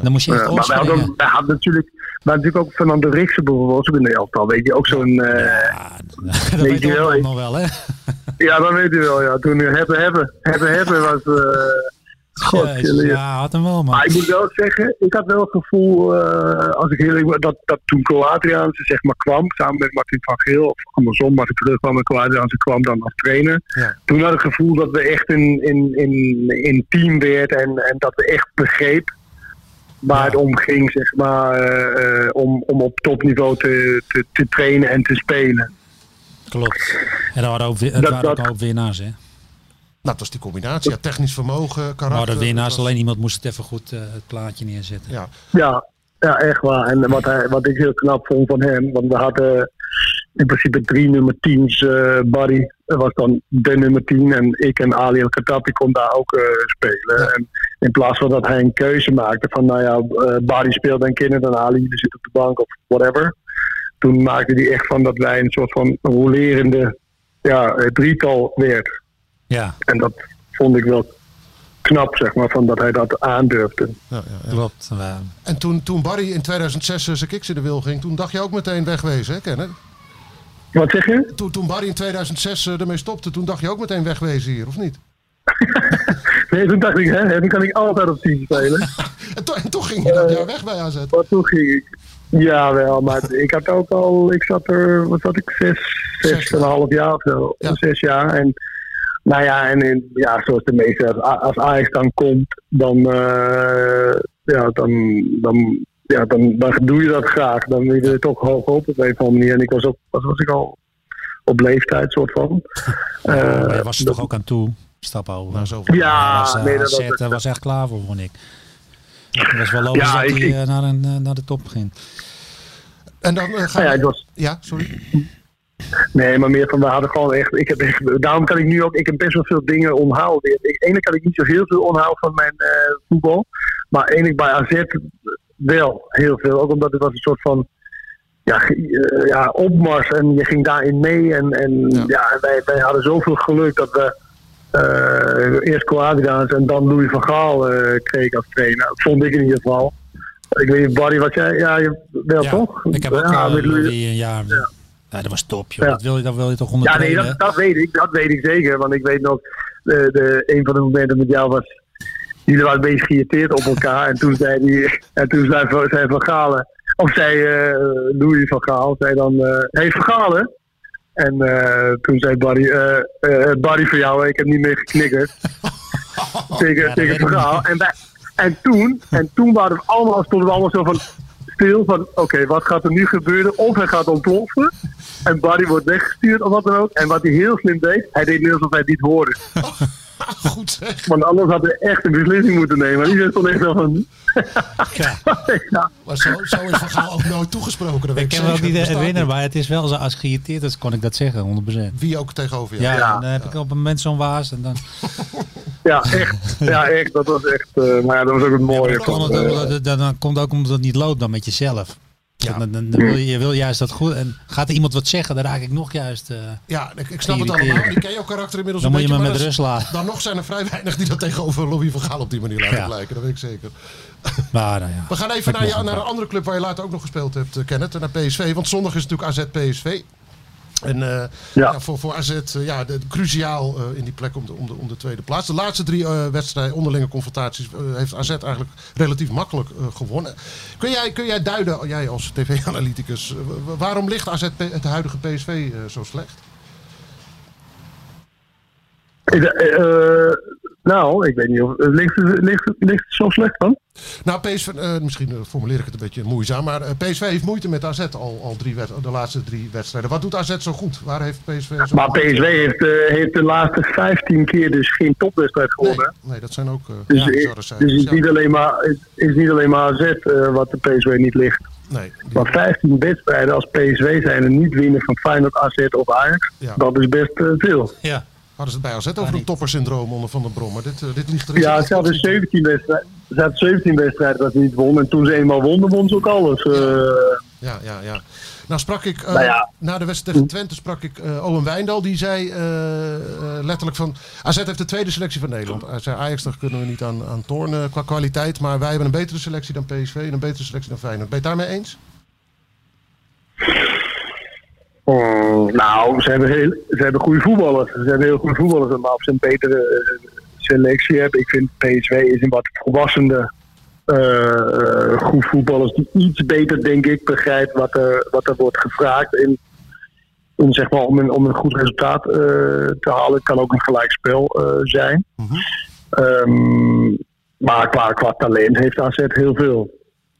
Dan moest je echt Ja, maar wij hadden, opspringen. wij hadden natuurlijk, hadden natuurlijk ook Fernando Riksen bijvoorbeeld ook in de elftal. Weet je, ook zo'n... eh, Ja, dat Weet je je wel, nog wel, hè? ja, dat weet u wel. Ja. Toen eh, hebben, hebben, hebben, hebben was... eh God, Jezus, ja, had hem wel, Maar maar. ik moet wel zeggen, ik had wel het gevoel, eh, als ik heel dat, dat toen Kroatiaanse zeg maar kwam, samen met Martin van Geel, of andersom, Martin terugkwam en Kroatiaanse kwam dan als trainer. Ja. Toen had ik het gevoel dat we echt in, in, in, in team werd en, en dat we echt begreep waar Ja. het om ging, zeg maar, eh, eh, om, om op topniveau te, te, te trainen en te spelen. Klopt. En er waren ook, Dat- waren ook dat- een winnaars, hè? Nou, dat was die combinatie. Ja, technisch vermogen, karakter. Maar de winnaars, was- alleen iemand moest het even goed eh, het plaatje neerzetten. Ja, Ja, ja, echt waar. En wat, hij, wat ik heel knap vond van hem, want we hadden in principe drie nummer 10's. eh Barry was dan de nummer 10 en ik en Ali El Katapi kon daar ook eh, spelen. En in plaats van dat hij een keuze maakte van, nou ja, eh, Barry speelt dan kinderen en Ali die zit op de bank of whatever. Toen maakte hij echt van dat wij een soort van rolerende ja, drietal werd. Ja, En dat vond ik wel knap, zeg maar, van dat hij dat aandurfde. ja, ja, ja. klopt. Eh, En toen, toen Barry in 2006 zijn kiks in de wil ging, toen dacht je ook meteen wegwezen, hè, Kenneth? Wat zeg je? Toen, toen Barry in 2006 eh, ermee stopte, toen dacht je ook meteen wegwezen hier, of niet? Nee, toen dacht ik, hè, dan kan ik altijd op 10 spelen. En, to- en toch ging je dat jaar weg bij AZ. Maar toen ging ik. Ja, wel, maar ik had ook al, ik zat er, wat zat ik, zes, zes Zes en een half jaar of zo. Ja. Zes jaar. En nou ja, en in, ja, zoals de meeste, als, als Ajax dan komt, dan, eh, ja, dan, dan, ja, dan, dan doe je dat graag. Dan wil je er toch hoog op op een of andere manier. En ik was ook, wat was ik al, op leeftijd soort van. maar Eh, je was er dat- toch ook aan toe? Stap over. Nou, zoveel. Ja, was, eh, nee, dat was, was echt klaar voor, vond ik. Het was wel logisch Ja, dat ik- hij naar, een, naar de top ging. En dan ga nou ja, je... het was, Ja, sorry. Nee, maar meer van we hadden gewoon echt. Ik heb echt daarom kan ik nu ook. Ik heb best wel veel dingen onthouden. Ik, ene kan ik niet zo heel veel onthouden van mijn eh, voetbal. Maar enig bij AZ wel heel veel. Ook omdat het was een soort van. Ja, eh, ja, opmars en je ging daarin mee. En, en Ja. wij, wij hadden zoveel geluk dat we eh, eerst Coadidaans en dan Louis van Gaal kregen als trainer. Dat vond ik in ieder geval. Ik weet niet, Barry, wat jij... Ja, je, wel Ja, toch? Ik heb ook ja, met Louis- Louis een jaar. Ja. Dat was top, joh. Ja. Dat, wil je, dat wil je toch onder Ja, nee, dat, dat weet ik. Dat weet ik zeker. Want ik weet nog, de, de, een van de momenten met jou was... Jullie waren een beetje geïrriteerd op elkaar. En toen zei, die, en toen zei, Van- zei Van Galen... Of zei eh, Louis van Gaal, zei dan... eh hey, Van Galen. En eh, toen zei Barry... Barry voor jou, ik heb niet meer geknikkerd. tegen, tegen het verhaal. En, wij- en, toen, en toen waren we allemaal, stonden we allemaal zo van stil van oké, wat gaat er nu gebeuren? Of hij gaat ontploffen. En Barry wordt weggestuurd of wat dan ook. En wat hij heel slim deed, hij deed net alsof hij het niet hoorde. Goed zeg. Want anders had hij echt een beslissing moeten nemen. En iedereen stond echt zo van... ja. Maar zo, zo is Van Gaal ook nooit toegesproken. Ik ook zeker. niet herinneren, niet. maar het is wel zo, als geïrriteerd is, kon ik dat zeggen, 100%. Wie ook tegenover je. Ja, Ja. dan heb ik op een moment zo'n waas en dan... Ja, echt. Ja, echt. Dat was echt... eh, maar ja, dat was ook het mooie. Dan, van, dan, dan, dan, dan komt het ook omdat het niet loopt dan met jezelf. Dan, dan, dan wil je, je wil juist dat goed. En gaat er iemand wat zeggen, dan raak ik nog juist. eh, Ja, ik, ik snap het allemaal. Ik ken jouw karakter inmiddels Dan een moet je me met rust laten. Dan nog zijn er vrij weinig die dat tegenover Louis van Gaal op die manier laten Ja. blijken. Dat weet ik zeker. maar nou ja. We gaan even naar, naar een andere club waar je later ook nog gespeeld hebt, eh, Kenneth. Naar PSV. Want zondag is natuurlijk AZ PSV. En eh, ja. voor, voor AZ eh, ja, de, cruciaal eh, in die plek om de, om, de, om de tweede plaats. De laatste drie wedstrijden, onderlinge confrontaties, heeft AZ eigenlijk relatief makkelijk gewonnen. Kun jij, kun jij duiden, jij als tv-analyticus, wa- waarom ligt AZ het huidige PSV zo slecht? eh, nou, ik weet niet of... Ligt, het- ligt, ligt het zo slecht dan? Nou, PSV, eh, misschien eh, formuleer ik het een beetje moeizaam, maar eh, PSV heeft moeite met AZ al, al drie de laatste drie wedstrijden. Wat doet AZ zo goed? Waar heeft PSV zo Maar PSV heeft, eh, heeft de laatste 15 keer dus geen topwedstrijd gewonnen. nee, dat zijn ook eh Dus, ja, dus het is niet alleen maar, het is niet alleen maar AZ eh, wat de PSV niet ligt. Nee, die- Maar 15 wedstrijden als PSV zijn er niet winnen van Feyenoord, AZ of Ajax. Ja. Dat is best veel. Ja. Hadden ze het bij AZ over een toppersyndroom onder Van der Brom. Maar dit, eh, dit ligt erin. Ja, ze hadden 17 wedstrijden. Ze hadden 17 wedstrijden dat ze niet wonnen. En toen ze eenmaal wonnen, won ze ook alles. eh. Ja, ja, ja. Nou sprak ik, eh, Nou ja. na de wedstrijd tegen Twente sprak ik eh, Owen Wijndal. Die zei letterlijk van, AZ heeft de tweede selectie van Nederland. Hij zei, Ajax daar kunnen we niet aan, aan tornen qua kwaliteit. Maar wij hebben een betere selectie dan PSV en een betere selectie dan Feyenoord. Ben je het daarmee eens? Oh, nou, ze hebben, heel, ze hebben goede voetballers. Ze hebben heel goede voetballers. Maar of ze een betere eh, selectie hebben. Ik vind PSV is een wat volwassende eh, goed voetballers. Die iets beter, denk ik, begrijpt wat er, wat er wordt gevraagd. En om, zeg maar, om, een, om een goed resultaat te halen. Het kan ook een gelijkspel eh zijn. Ehm, maar qua, qua talent heeft AZ heel veel.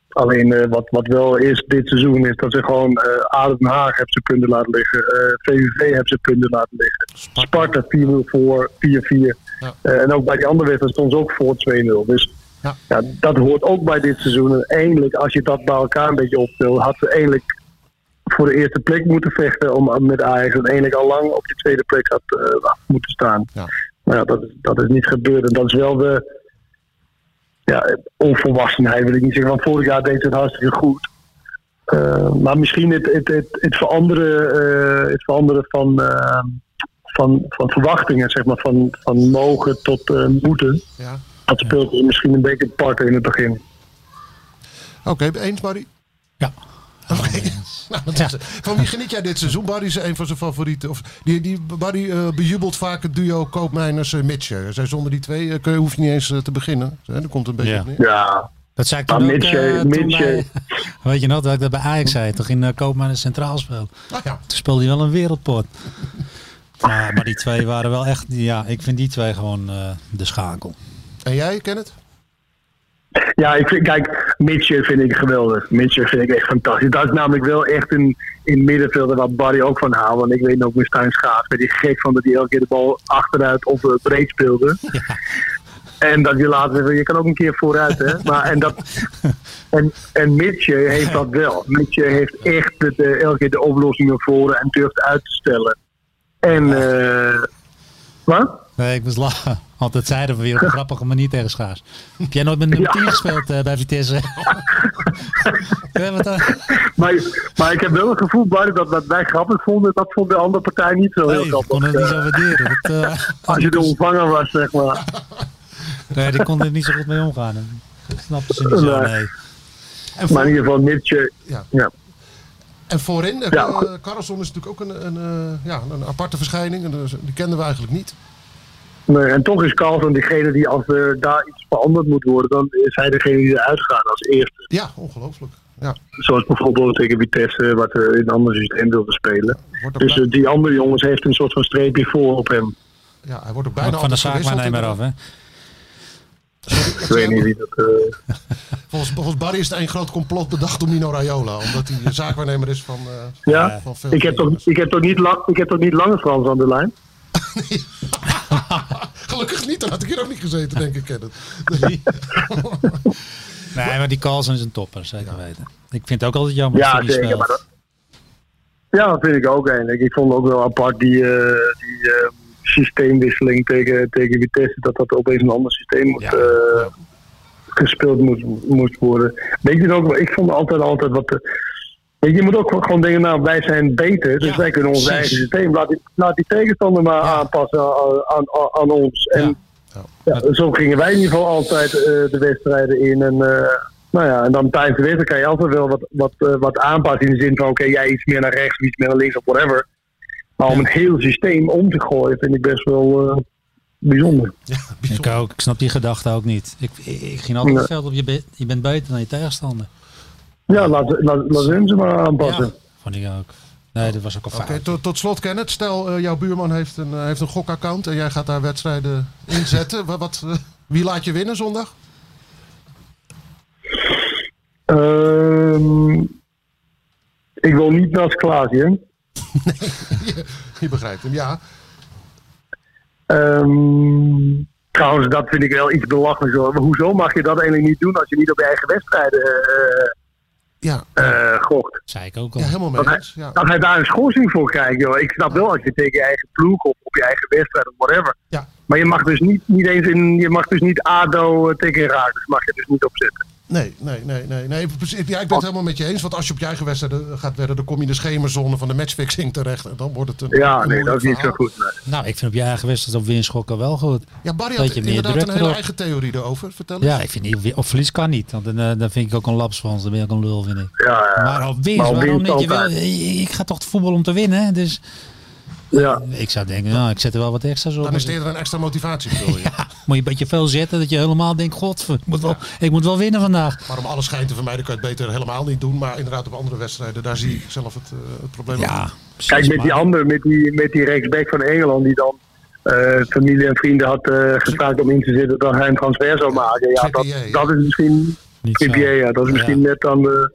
Alleen eh, wat, wat wel is dit seizoen is dat ze gewoon eh Den Haag hebben ze punten laten liggen. eh, VVV hebben ze punten laten liggen. Sparta 4-0 voor 4-4. Ja. Eh, en ook bij die andere wedstrijd stond ze ook voor 2-0. Dus Ja. ja. dat hoort ook bij dit seizoen. En eindelijk, als je dat bij elkaar een beetje optelt, had ze eindelijk voor de eerste plek moeten vechten om met Ajax. En eindelijk al lang op die tweede plek had eh, moeten staan. Ja. Maar ja, dat, dat is niet gebeurd. En dat is wel de ja, onvolwassenheid, wil ik niet zeggen. Want vorig jaar deed het hartstikke goed. Eh, maar misschien het, het, het, het, veranderen, eh, het veranderen van, eh, van, van verwachtingen, zeg maar, van, van mogen tot eh, moeten. Ja. Dat speelt misschien een beetje een part in het begin. Oké, eens Barry? Ja. Oké. Nou, dat is- Van wie geniet jij dit seizoen? Barry is een van zijn favorieten. Of, die, die, Barry eh, bejubelt vaak het duo Koopmeiners uh, Mitchell. Zij zonder die twee eh, kun je, hoef je niet eens eh, te beginnen. Hè, Daar komt het een beetje Ja. neer. Ja, Dat zei ik ook, Mitchell- eh, toen bij- weet je nog, dat ik dat bij Ajax zei. Toch in uh, Koopman Centraal speelde. Ah, ja. Toen speelde hij wel een wereldpot. Maar, maar die twee waren wel echt, ja, ik vind die twee gewoon eh, de schakel. En jij, Kenneth? Ja, ik vind, kijk, Mitchell vind ik geweldig. Mitchell vind ik echt fantastisch. Dat is namelijk wel echt een, in middenvelder waar Barry ook van haalt. Want ik weet nog met Stijn Schaaf, werd hij gek van dat hij elke keer de bal achteruit of eh, breed speelde. En dat je later zegt, je kan ook een keer vooruit, hè. Maar, en, dat, en, en Mitchell heeft dat wel. Mitchell heeft echt de, de- elke keer de oplossing naar voren en durft uit te stellen. En, eh wat? Nee, ik was lachen. Altijd zeiden we weer op een grappige manier tegen Schaars. Heb jij nooit met nummer 10 gespeeld eh, bij Vitesse? Ja, wat dan? Maar, maar ik heb wel het gevoel, Barry, dat wat wij grappig vonden, dat vond de andere partij niet zo heel Nee, ik grappig. kon het niet Eh, zo waarderen. Dat, eh, als je de ontvanger was, zeg maar. nee, die kon er niet zo goed mee omgaan. Dat snapten ze niet zo, Nee. nee. En, Maar in ieder geval Mitchell. Ja. Ja. en voorin, eh, Ja. Carlson is natuurlijk ook een, een, eh, ja, een aparte verschijning. En, dus, die kenden we eigenlijk niet. Nee, en toch is Carlson degene die als er daar iets veranderd moet worden, dan is hij degene die eruit gaat als eerste. Ja, ongelooflijk. Ja, Zoals bijvoorbeeld tegen Vitesse, wat er in een ander systeem wilde spelen. Dus eh, die andere jongens heeft een soort van streepje voor op hem. ja, hij wordt ook bijna Van de zaakwaarnemer af, hè? Ik weet niet wie dat... eh, Volgens, volgens Barry is het een groot complot bedacht door Mino Raiola. Omdat hij zaakwaarnemer is van, eh, ja, van veel ik heb, toch, ik, heb toch niet lang, ik heb toch niet langer Frans aan de lijn? Gelukkig niet, dan had ik hier ook niet gezeten, denk ik. Kenneth. Nee, maar die Carlsen is een topper, zeker weten. Ik vind het ook altijd jammer Ja, dat hij niet zeker. speelt. Maar dat, ja, dat vind ik ook eigenlijk. Ik vond ook wel apart die, eh, die eh, systeemwisseling tegen, tegen Vitesse. Dat dat opeens een ander systeem moest, Ja. eh, gespeeld moest, moest worden. Weet je ook, wel, ik vond altijd altijd wat... Weet je, je moet ook gewoon denken, nou, wij zijn beter, dus Ja, wij kunnen ons precies. eigen systeem. Laat die, laat die tegenstander maar Ja. aanpassen aan, aan, aan ons. En Ja. ja, zo gingen wij in ieder geval altijd eh, de wedstrijden in. En, eh, nou ja, en dan tijdens de wedstrijd kan je altijd wel wat, wat, eh, wat aanpassen. In de zin van, oké, jij iets meer naar rechts, iets meer naar links of whatever. Maar om het hele systeem om te gooien vind ik best wel eh, bijzonder. Ja, Ik ook. Ik snap die gedachte ook niet. Ik, ik, ik ging altijd Nee. het veld op, je, be- je bent beter dan je tegenstander. Ja, laat, laat, laat hun ze maar aanpassen. Ja, vond ik ook. Nee, dat was ook al Oké, fout. tot, tot slot Kenneth. Stel, eh, jouw buurman heeft een, eh, heeft een gokaccount en jij gaat daar wedstrijden inzetten. wat, wat, eh, wie laat je winnen zondag? Ehm, ik wil niet naast Klaasje. je, je begrijpt hem, ja. Ehm, trouwens, dat vind ik wel iets belachelijks. Hoor. Maar hoezo mag je dat eigenlijk niet doen als je niet op je eigen wedstrijden eh Ja, eh, gokt? zei ik ook al. ja helemaal mee Dat hij. Ja. dat hij daar een schorsing voor krijgt. Joh. Ik snap wel als je tegen je eigen ploeg of op je eigen wedstrijd of whatever. Ja. Maar je mag dus niet, niet eens in, je mag dus niet ADO eh, tegen Raak. mag je dus niet opzetten. Nee, nee, nee, nee. nee precies. ja, ik ben het helemaal met je eens. Want als je op je eigen wedstrijden gaat wedden, dan kom je in de schemerzone van de matchfixing terecht. En dan wordt het een. Ja, een nee, dat is niet zo goed. Nee. Nou, ik vind op je eigen wedstrijd op winschokken wel goed. Ja, Barry had meer inderdaad een hele eigen theorie erover. Vertel eens. Ja, ik vind niet, of verlies kan niet. Want dan, eh, dan vind ik ook een lapsvans. Dan ben ik ook een lul, vind ik. Ja, ja. Maar op winst, waarom niet? Je wil, altijd. ik ga toch het voetbal om te winnen. Dus ja. ik zou denken, nou, ik zet er wel wat extra's op. Dan is het eerder een extra motivatie, bedoel je. Moet je een beetje veel zetten dat je helemaal denkt, god, ik moet wel, ik moet wel winnen vandaag. Maar om alle schijn te vermijden kan je het beter helemaal niet doen. Maar inderdaad op andere wedstrijden, daar zie ik zelf het, eh, het probleem Ja, Kijk, met die andere, met die, met die rechtsback van Engeland die dan eh, familie en vrienden had eh gevraagd om in te zitten dat hij een transfer zou maken. Ja, dat, dat is misschien. Trippier, ja, dat is misschien Ja. net aan de,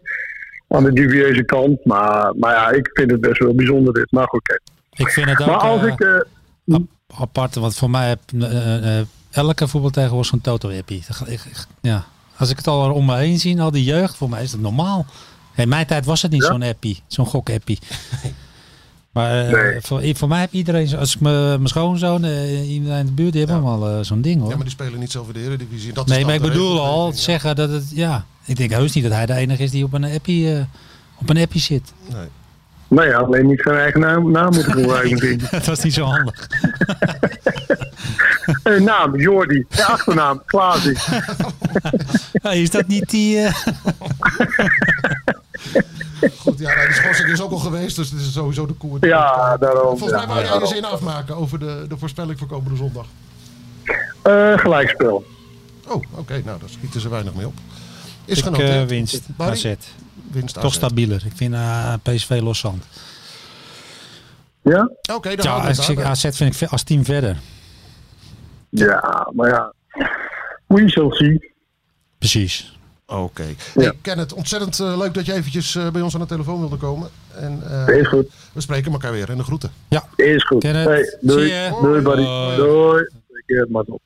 aan de dubieuze kant. Maar, maar ja, ik vind het best wel bijzonder dit. Maar goed, kijk. Ik vind het ook Maar als ik... eh, ap- apart, want voor mij heb eh, elke voetbal tegenwoordig zo'n toto-happy. Ja. Als ik het al om me heen zie, al die jeugd, voor mij is dat normaal. In mijn tijd was het niet Ja? zo'n happy, zo'n gok-happy. Maar eh, Nee. voor, voor mij heb iedereen, als ik mijn schoonzoon, eh, iedereen in de buurt, die hebben allemaal eh, zo'n ding hoor. Ja, maar die spelen niet zo voor de Eredivisie. Dat nee, maar ik bedoel al ja. zeggen dat het, ja. Ik denk heus niet dat hij de enige is die op een happy, eh, op een happy zit. Nee. nou ja, alleen niet zijn eigen naam, naam moeten gebruiken misschien. dat was niet zo handig. Naam, Jordi. De achternaam, Klaasie. Hey, is dat niet die... eh, Goed, ja, nou, die schorsing is ook al geweest, dus dit is sowieso de koer. Ja, daarom. Volgens mij ja, wou jij je zin afmaken over de, de voorspelling voor komende zondag. Eh, gelijkspel. Oh, oké, nou, daar schieten ze weinig mee op. Is ik genoteerd. eh, winst, Barry? AZ. Winst Toch AZ. stabieler. Ik vind eh, PSV loszand. Ja? Oké, dan Ja, het. AZ vind ik als team verder. Ja, maar ja. We shall see. Precies. Oké. Ja. Hey, Kenneth, ontzettend eh, leuk dat je eventjes eh, bij ons aan de telefoon wilde komen. En eh, Is goed. we spreken elkaar weer en de groeten. Is goed. Kenneth, Hey, doei. zie je. Doei, buddy. Doei. Ik heb maar op.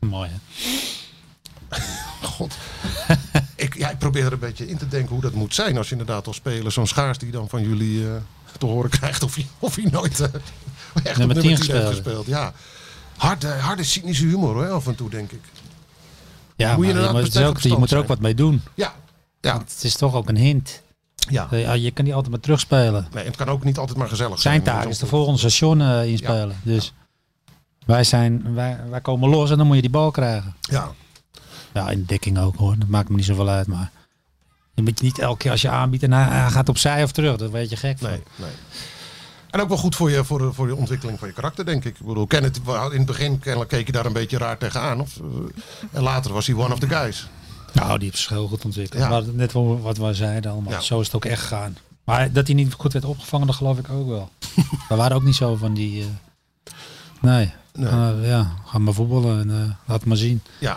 Mooi hè? God. ik, ja, ik probeer er een beetje in te denken hoe dat moet zijn als je inderdaad als speler zo'n schaars die dan van jullie eh, te horen krijgt of hij, of hij nooit eh, echt Nummer op 10 heeft gespeeld. gespeeld. Ja. Harde, harde cynische humor hoor, af en toe denk ik. Ja, Moet je maar je, moet, het is ook, verstand je moet er ook wat mee doen. Ja. Ja. Want Het is toch ook een hint. ja. Eh, ja, Je kan niet altijd maar terugspelen. Nee, het kan ook niet altijd maar gezellig Zijn zijn. taak is de volgende station eh, inspelen. Dus wij, zijn, wij, wij komen los en dan moet je die bal krijgen. Ja. Ja, in dekking ook hoor. Dat maakt me niet zoveel uit. Maar je moet niet elke keer als je aanbiedt en hij, hij gaat opzij of terug. Dat weet je gek van. Nee, nee. En ook wel goed voor je, voor, de, voor je ontwikkeling van je karakter, denk ik. Ik bedoel, Kenneth, in het begin kennelijk keek je daar een beetje raar tegenaan. Of, eh, en later was hij one of the guys. Nou, die heeft heel goed ontwikkeld. Ja. Net wat wij zeiden allemaal. Ja. Zo is het ook echt gegaan. Maar dat hij niet goed werd opgevangen, dat geloof ik ook wel. we waren ook niet zo van die... eh, nee. Nee. Eh, ja, ga maar voetballen en eh, laat maar zien. Ja.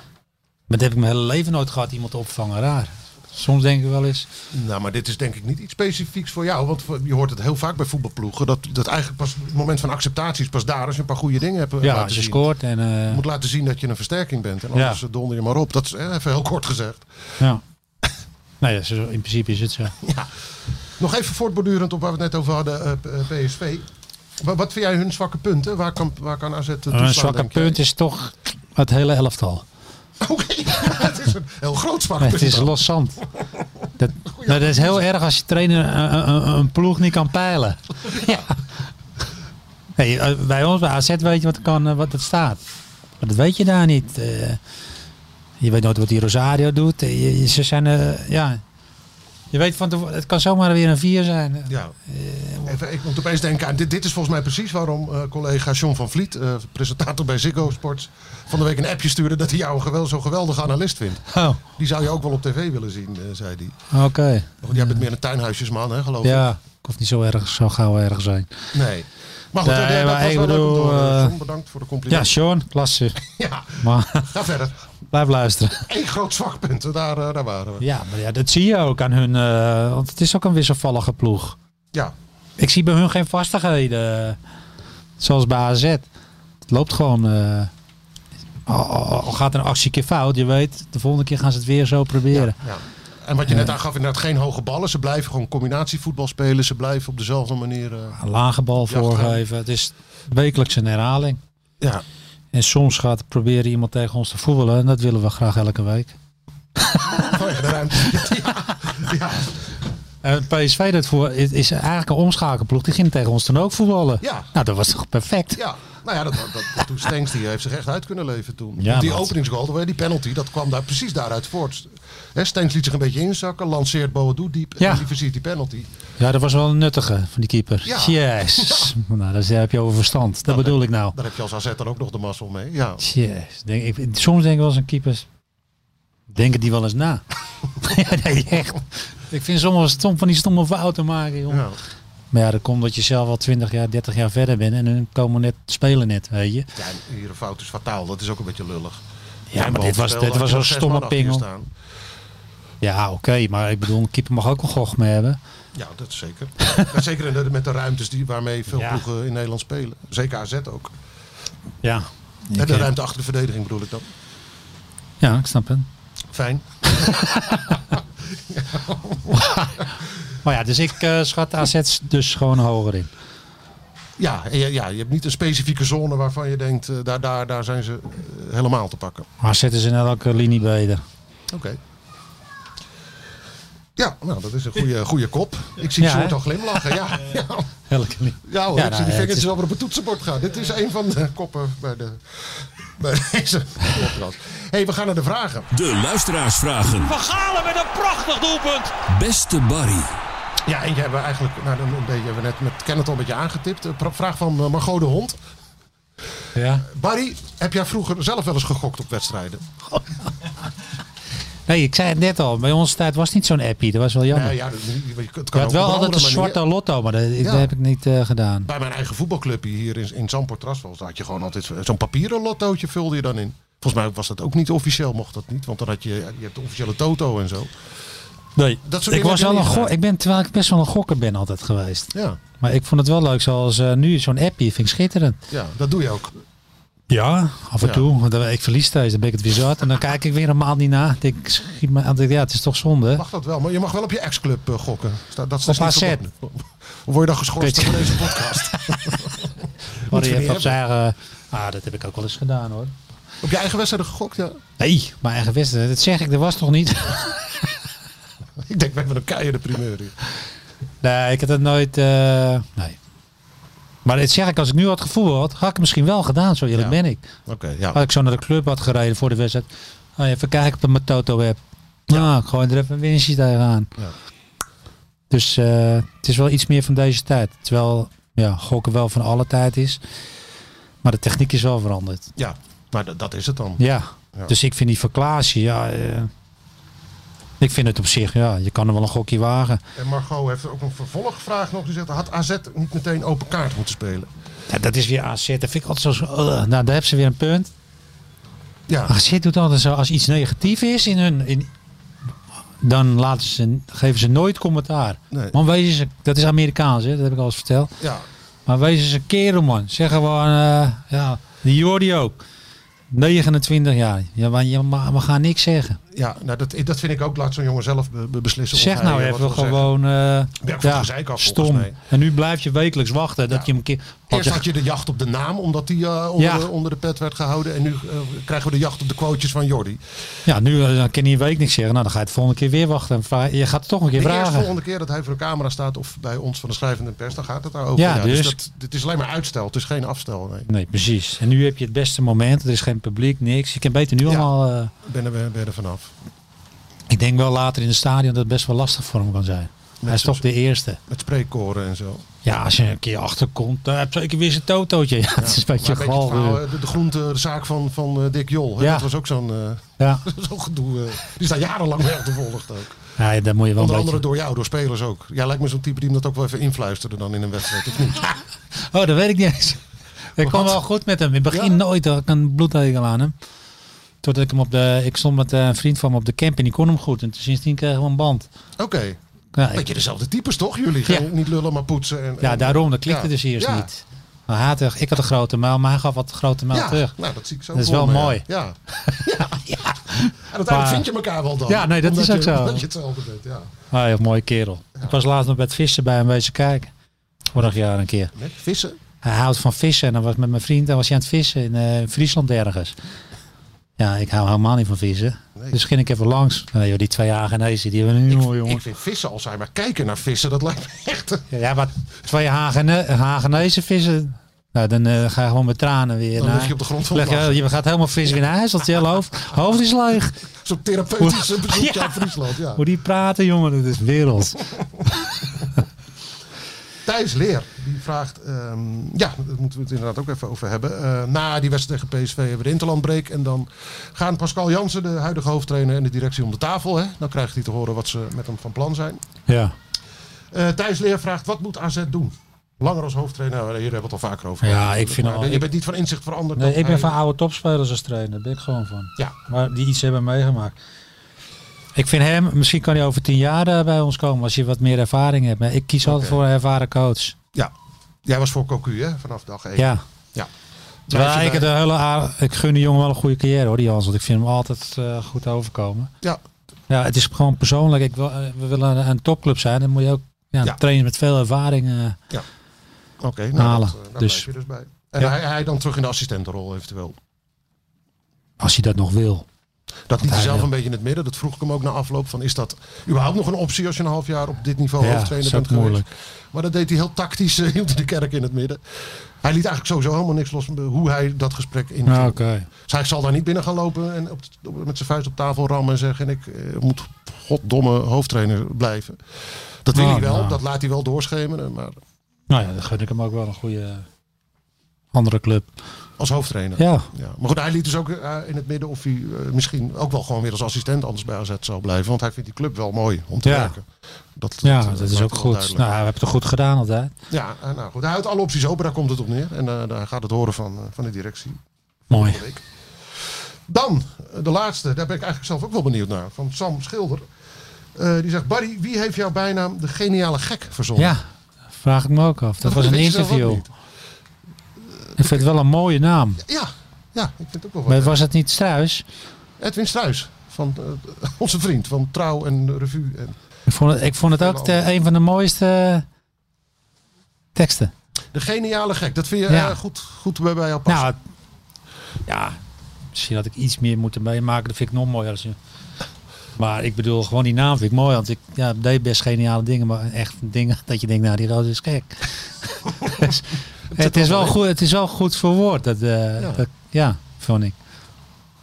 Maar dat heb ik mijn hele leven nooit gehad, iemand opvangen. Raar. Soms denk ik wel eens. Nou, maar dit is denk ik niet iets specifieks voor jou. Want je hoort het heel vaak bij voetbalploegen. Dat, dat eigenlijk pas het moment van acceptatie is pas daar als je een paar goede dingen hebt eh, Ja, als je zien. scoort en... eh, Je moet laten zien dat je een versterking bent. En Ja. anders donder je maar op. Dat is eh, even heel kort gezegd. ja. Dat is- in principe is het zo. Nog even voortbordurend op waar we het net over hadden. PSV. Wat, wat vind jij hun zwakke punten? Waar kan, waar kan AZ toeslaan, Een zwakke punt is toch het hele elftal. Oké, het is een heel groot zwak punt. Het is los zand. Dat, dat is heel erg als je trainer een, een, een ploeg niet kan peilen. Ja. Hey, eh, bij ons, bij AZ weet je wat, kan, eh, wat het staat. Maar dat weet je daar niet. Eh, je weet nooit wat die Rosario doet. Je- ze zijn, ja... Je weet van het kan zomaar weer een 4 zijn. Ja. Even, ik moet opeens denken aan, dit, dit is volgens mij precies waarom eh, collega John van Vliet, eh, presentator bij Ziggo Sports, van de week een appje stuurde dat hij jou een gewel, zo'n geweldige analist vindt. Oh, Die zou je ook wel op tv willen zien, eh, zei hij. oké. Want jij bent meer een tuinhuisjesman, hè, geloof ik? Ja, ik hoef niet zo erg, zo gauw erg zijn. Nee. Maar goed, Nee, eh, dat maar was wel leuk om te bedoel, horen. eh, John, bedankt voor de Ja, complimenten. Sean, klasse. Ja, Maar ga verder. Blijf luisteren. Eén groot zwakpunt, daar, eh, daar waren we. Ja, maar ja, dat zie je ook aan hun. eh, want het is ook een wisselvallige ploeg. Ja, Ik zie bij hun geen vastigheden. Zoals bij AZ. Het loopt gewoon. eh, al, gaat een actie keer fout, je weet, de volgende keer gaan ze het weer zo proberen. ja. En wat je net aangaf, inderdaad geen hoge ballen. Ze blijven gewoon combinatievoetbal spelen. Ze blijven op dezelfde manier... Een lage bal voorgeven. Het is wekelijks een herhaling. ja, En soms gaat proberen iemand tegen ons te voetballen. En dat willen we graag elke week. vanwege de ruimte. ja, ja. En PSV dat voor, is eigenlijk een omschakelploeg. Die ging tegen ons toen ook voetballen. Ja. Nou, dat was toch perfect. Ja, nou ja, dat, dat, dat, toen Stenks die heeft zich echt uit kunnen leven toen. Ja, die openingsgoal, die penalty, dat kwam daar precies daaruit voort. Hè, Stenks liet zich een beetje inzakken, lanceert Boadu diep Ja. en die penalty. Ja, dat was wel een nuttige van die keeper. Ja. Yes. Nou, daar heb je over verstand. Dat bedoel ik nou. Daar heb je als AZ dan ook nog de mazzel mee. Ja, Yes. Denk, ik, soms denk ik wel eens aan keepers. Denken die wel eens na. ja, nee, echt. Ik vind sommige stom van die stomme fouten maken, ja. Maar ja, dat komt dat je zelf al 20 jaar, 30 jaar verder bent. En hun komen net spelen net, weet je. ja en hier een fout is fataal, dat is ook een beetje lullig. Ja, maar dit was, dit was zo'n stomme pingel. Ja, oké. maar ik bedoel, een keeper mag ook een goch mee hebben. Ja, dat is zeker. Ja, zeker in de- met de ruimtes die, waarmee veel Ja. ploegen in Nederland spelen. Zeker AZ ook. Ja. En de ruimte achter de verdediging bedoel ik dan. ja, ik snap het. Fijn. Maar ja, dus ik eh, schat AZ dus gewoon hoger in. Ja, ja, je hebt niet een specifieke zone waarvan je denkt, eh, daar, daar, daar zijn ze eh, helemaal te pakken. Maar zetten ze in elke linie beter. Oké. Ja, nou, dat is een goede, goede kop. Ik zie Ja, Sjoerd al glimlachen. Ja, ja. Elke linie. ja hoor, Ja, ik nou, zie die vingertjes is- over op het toetsenbord gaan. Dit is een van de koppen bij, de, bij deze podcast. hey, we gaan naar de vragen. De luisteraarsvragen. Van Galen met een prachtig doelpunt. Beste Barry. Ja, en je hebben we eigenlijk, nou, beetje, hebben we net met Kenneth al een beetje aangetipt. Een vraag van eh, Margot de Hond. Ja. Barry, heb jij vroeger zelf wel eens gegokt op wedstrijden? Nee, ik zei het net al. Bij onze tijd was het niet zo'n appie. Dat was wel jammer. Nee, ja, dat- het Je kan had ook wel altijd een manier. zwarte lotto, maar dat, Ja. dat heb ik niet eh, gedaan. Bij mijn eigen voetbalclubje hier in, in Zandpoort Trasvels, daar had je gewoon altijd zo'n papieren lottootje vulde je dan in. Volgens mij was dat ook niet officieel, mocht dat niet. Want dan had je, je hebt de officiële toto en zo. Nee. Dat soort Ik, was je wel een ik ben, terwijl ik best wel een gokker ben altijd geweest. Ja, Maar ik vond het wel leuk zoals eh, nu, zo'n appie. Vind ik schitterend. ja, dat doe je ook. Ja, af en toe. Want ik verlies thuis, dan ben ik het weer zat. En dan kijk ik weer een maand niet na. Ik schiet me aan. Ja, het is toch zonde. Mag dat wel, maar je mag wel op je ex-club eh, gokken. Sta- Dat is AZ. word je dan geschorst van deze podcast? Maar je hebt eigen... Ah, dat heb ik ook wel eens gedaan hoor. op je eigen wedstrijden gegokt, ja. Nee, mijn eigen wedstrijd. Dat zeg ik, dat was toch niet? Ik denk, we hebben een keiharde primeur hier. Nee, ik heb het nooit... eh, nee. Maar dit zeg ik, als ik nu had gevoeld, had ik het misschien wel gedaan. Zo eerlijk Ja. ben ik. Oké, ja. Had ik zo naar de club had gereden voor de wedstrijd. Oh, even kijken op mijn Toto heb. Ja, ik gooi er even een winstje tegenaan. Ja. Dus eh, het is wel iets meer van deze tijd. Terwijl ja, gokken wel van alle tijd is. Maar de techniek is wel veranderd. ja, maar dat, is het dan. Ja. Ja. Dus ik vind die verklaasje, ja... eh, ik vind het op zich, ja, je kan er wel een gokje wagen. En Margot heeft ook een vervolgvraag nog. Die zegt, had AZ niet meteen open kaart moeten spelen? Ja, dat is weer AZ. Dat vind ik altijd zo... uh, nou, daar hebben ze weer een punt. Ja, AZ doet altijd zo, als iets negatief is in hun... In, dan laten ze, geven ze nooit commentaar. Nee. Man, wees eens, dat is Amerikaans, hè? dat heb ik al eens verteld. ja. Maar wees eens een kerel, man. Zeg gewoon, eh, ja, die Jordi ook. 29 jaar. Ja, maar we gaan niks zeggen. Ja nou, dat, dat vind ik ook. Laat zo'n jongen zelf be- be- beslissen. Zeg hij, nou eh, even gewoon, van ja, het af, stom. mij. En nu blijf je wekelijks wachten dat Ja. je hem een keer... Eerst had je de jacht op de naam, omdat die eh, onder, Ja. de, onder de pet werd gehouden. En nu krijgen we de jacht op de quotejes van Jordi. Ja, nu dan kan hij een week niks zeggen. Nou, dan ga je het volgende keer weer wachten. En vraag- je gaat het toch een keer De vragen. volgende keer dat hij voor de camera staat of bij ons van de schrijvende pers, dan gaat het daarover. Ja, dus- dat, dit is alleen maar uitstel, het is geen afstel. Nee. Nee, precies. En nu heb je het beste moment. Er is geen publiek, niks. Je kan beter nu allemaal... Ik ben ben er vanaf. Ik denk wel later in het stadion dat het best wel lastig voor hem kan zijn. Hij is toch de eerste. Met spreekkoren en zo. Ja, als je een keer achterkomt, dan heb je zeker weer zijn totootje. Ja, het is een beetje je gal. verhaal, eh. de, de groentezaak van, van eh, Dick Jol. Ja. Dat was ook zo'n eh, Ja. zo'n gedoe. eh, die is daar jarenlang mee achtervolgd ook. ja, daar moet je wel Onder andere beetje... door jou, door spelers ook. Jij lijkt me zo'n type die hem dat ook wel even influisterde dan in een wedstrijd, of niet? Oh, dat weet ik niet eens. Ik kwam wel goed met hem. In het begin Ja? nooit. had Ik een bloedhekel aan hem. Totdat ik hem op de... Ik stond met eh, een vriend van me op de camp en die kon hem goed. En sindsdien kregen we een band. Oké. Ja, ik- Beetje dezelfde types toch, jullie? Ja. Niet lullen, maar poetsen. En, ja en- daarom. Dat klikte Ja. dus eerst Ja. niet. Maar ik had een grote muil, maar hij gaf wat grote muil Ja, terug. nou dat zie ik zo Dat is wel me, ja. mooi. Ja. ja. En uiteindelijk vind je elkaar wel dan. Ja, nee, dat is ook je- zo. Omdat je hetzelfde bent, ja. Ah, ja, mooie kerel. Ik was laatst nog bij het vissen bij hem wezen kijken. Vorig jaar een keer. Nee, vissen? Hij houdt van vissen en dan was met mijn vriend dan was hij aan het vissen in eh, Friesland ergens. Ja, ik hou helemaal niet van vissen. Nee. Dus ging ik even langs. Nee, joh, die twee Hagenezen, die hebben een humor, jongen. Ik vind vissen, als hij maar kijken naar vissen, dat lijkt me echt... Ja, maar twee Hagene Hagenezen vissen, nou, dan eh, ga je gewoon met tranen weer Dan naar. je op de grond van Leg je, gaat helemaal fris weer naar huis, want je hoofd is leeg. Zo'n therapeutische bezoekje Ja. aan Friesland, ja. Hoe die praten, jongen, dat is wereld. Thijs Leer, die vraagt... ehm, ja, daar moeten we het inderdaad ook even over hebben. Eh, na die wedstrijd tegen PSV hebben we de interlandbreak. En dan gaan Pascal Jansen, de huidige hoofdtrainer en de directie om de tafel. Hè? Dan krijgt hij te horen wat ze met hem van plan zijn. Ja. Eh Thijs Leer vraagt, wat moet AZ doen? Langer als hoofdtrainer, Nou, hier hebben we het al vaker over Ja, ik vind Maar al- Je ik- bent niet van inzicht veranderd. Nee, ik ben hij- van oude topspelers als trainer, daar ben ik gewoon van. Ja, Maar die iets hebben meegemaakt. Ik vind hem, misschien kan hij over tien jaar eh, bij ons komen als je wat meer ervaring hebt. Maar ik kies altijd voor een ervaren coach. ja. Jij was voor Cocu, hè? Vanaf dag 1. Ja. ja. Terwijl ik, het een hele ik gun die jongen wel een goede carrière hoor, die Hans. Want ik vind hem altijd eh, goed overkomen. Ja. Ja, het is gewoon persoonlijk. Ik wil, eh, we willen een, een topclub zijn. Dan moet je ook ja, Ja. trainers met veel ervaring. Oké, nou, halen. dat, daar Dus- blijf je dus bij. En Ja. hij, hij dan terug in de assistentenrol eventueel. als hij dat nog wil. Dat liet hij zelf een beetje in het midden. Dat vroeg ik hem ook na afloop. Van, is dat überhaupt nog een optie als je een half jaar op dit niveau Ja, hoofdtrainer bent geweest? moeilijk. Maar dat deed hij heel tactisch. eh, hield hij de kerk in het midden. Hij liet eigenlijk sowieso helemaal niks los. Hoe hij dat gesprek in. Ja, Oké. Dus hij zal daar niet binnen gaan lopen en op, op- met zijn vuist op tafel rammen en zeggen: Ik eh, moet goddomme hoofdtrainer blijven. Dat wil Oh, hij wel, nou. dat laat hij wel doorschemeren. Maar Nou ja, dan gun ik hem ook wel een goede eh, andere club. Als hoofdtrainer. Ja, Ja. Maar goed, hij liet dus ook eh, in het midden of hij eh, misschien ook wel gewoon weer als assistent anders bij AZ zou blijven. Want hij vindt die club wel mooi om te Ja. werken. Dat, ja eh, dat is maakt ook goed. duidelijk. Nou, we hebben het goed gedaan altijd. Ja, eh, nou goed. Hij houdt alle opties open, daar komt het op neer. En eh, daar gaat het horen van, eh, van de directie. Mooi. Dan, eh, de laatste, daar ben ik eigenlijk zelf ook wel benieuwd naar. Van Sam Schilder. Eh, die zegt, Barry, wie heeft jouw bijnaam de geniale gek verzonnen? Ja, vraag ik me ook af. Dat was een interview. Ik vind het wel een mooie naam. Ja, ja, ik vind het ook wel Maar was het niet Struis? Edwin Struis, van eh, onze vriend van Trouw en Revue. En Ik vond het, ik vond het ook de, een van de mooiste teksten. de geniale gek, dat vind je Ja. eh, goed, goed bij, bij jou passen. Nou, ja, misschien had ik iets meer moeten meemaken. Dat vind ik nog mooier. Als je, maar ik bedoel, gewoon die naam vind ik mooi. Want ik ja, deed best geniale dingen. Maar echt dingen dat je denkt, nou die rood is gek. Dus, het, is wel goed, het is wel goed verwoord. Dat, eh, Ja. dat, ja, vond ik.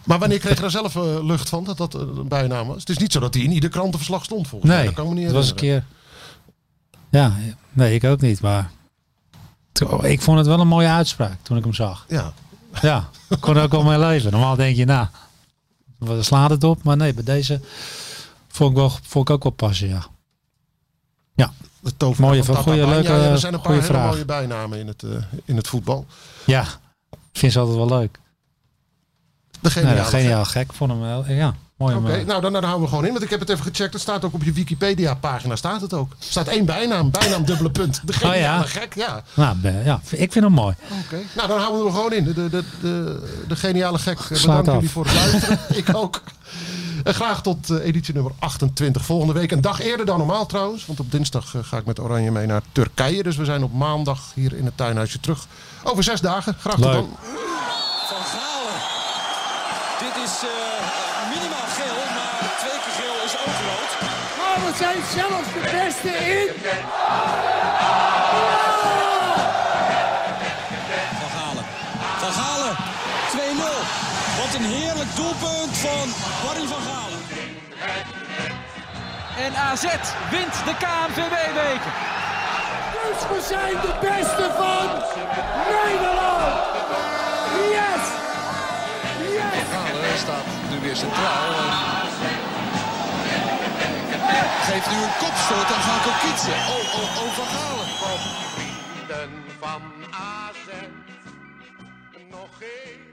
Maar wanneer kreeg je er zelf eh, lucht van dat dat eh, een bijnaam was? Het is niet zo dat hij in ieder krantenverslag stond volgens mij. Nee, Dat kan me niet het was een keer... Ja, nee, ik ook niet. Maar toen- ik vond het wel een mooie uitspraak toen ik hem zag. Ja, Ja, ik kon ook al mijn leven. Normaal denk je, nou, we slaat het op. Maar nee, bij deze vond ik, wel, vond ik ook wel passen, ja. De tovenaar Mooie, van Tata leuke. Ja, er zijn een paar hele vraag. mooie bijnamen in het, eh, in het voetbal. ja. Ik vind ze altijd wel leuk. De Nee, geniale dat geniaal gek. Vond hem wel. Ja, mooi. Oké, eh, nou dan, dan houden we gewoon in. Want ik heb het even gecheckt. Het staat ook op je Wikipedia pagina. Staat het ook. Er staat één bijnaam. Bijnaam dubbele punt. De geniale Oh ja. gek. Ja. nou, ja, ik vind hem mooi. Oké. Nou dan houden we gewoon in. De, de, de, de, de geniale gek. Eh, Slaat Bedankt af. jullie voor het luisteren. ik ook. En graag tot eh, editie nummer 28 volgende week. Een dag eerder dan normaal trouwens. Want op dinsdag eh, ga ik met Oranje mee naar Turkije. Dus we zijn op maandag hier in het tuinhuisje terug. Over zes dagen. Graag tot dan. Van Galen. Dit is eh, minimaal geel, maar twee keer geel is ook rood. Maar we zijn zelfs de beste in. Van Galen. Van Galen. 2-0. Wat een heerlijk doelpunt van Barry van Galen. En AZ wint de KNVB-beker. Dus we zijn de beste van Nederland. Yes. Yes. Galen staat nu weer centraal. En geeft nu een kopstoot aan Gaan Kietsen. Oh, oh, oh, Van Galen. vrienden van AZ nog geen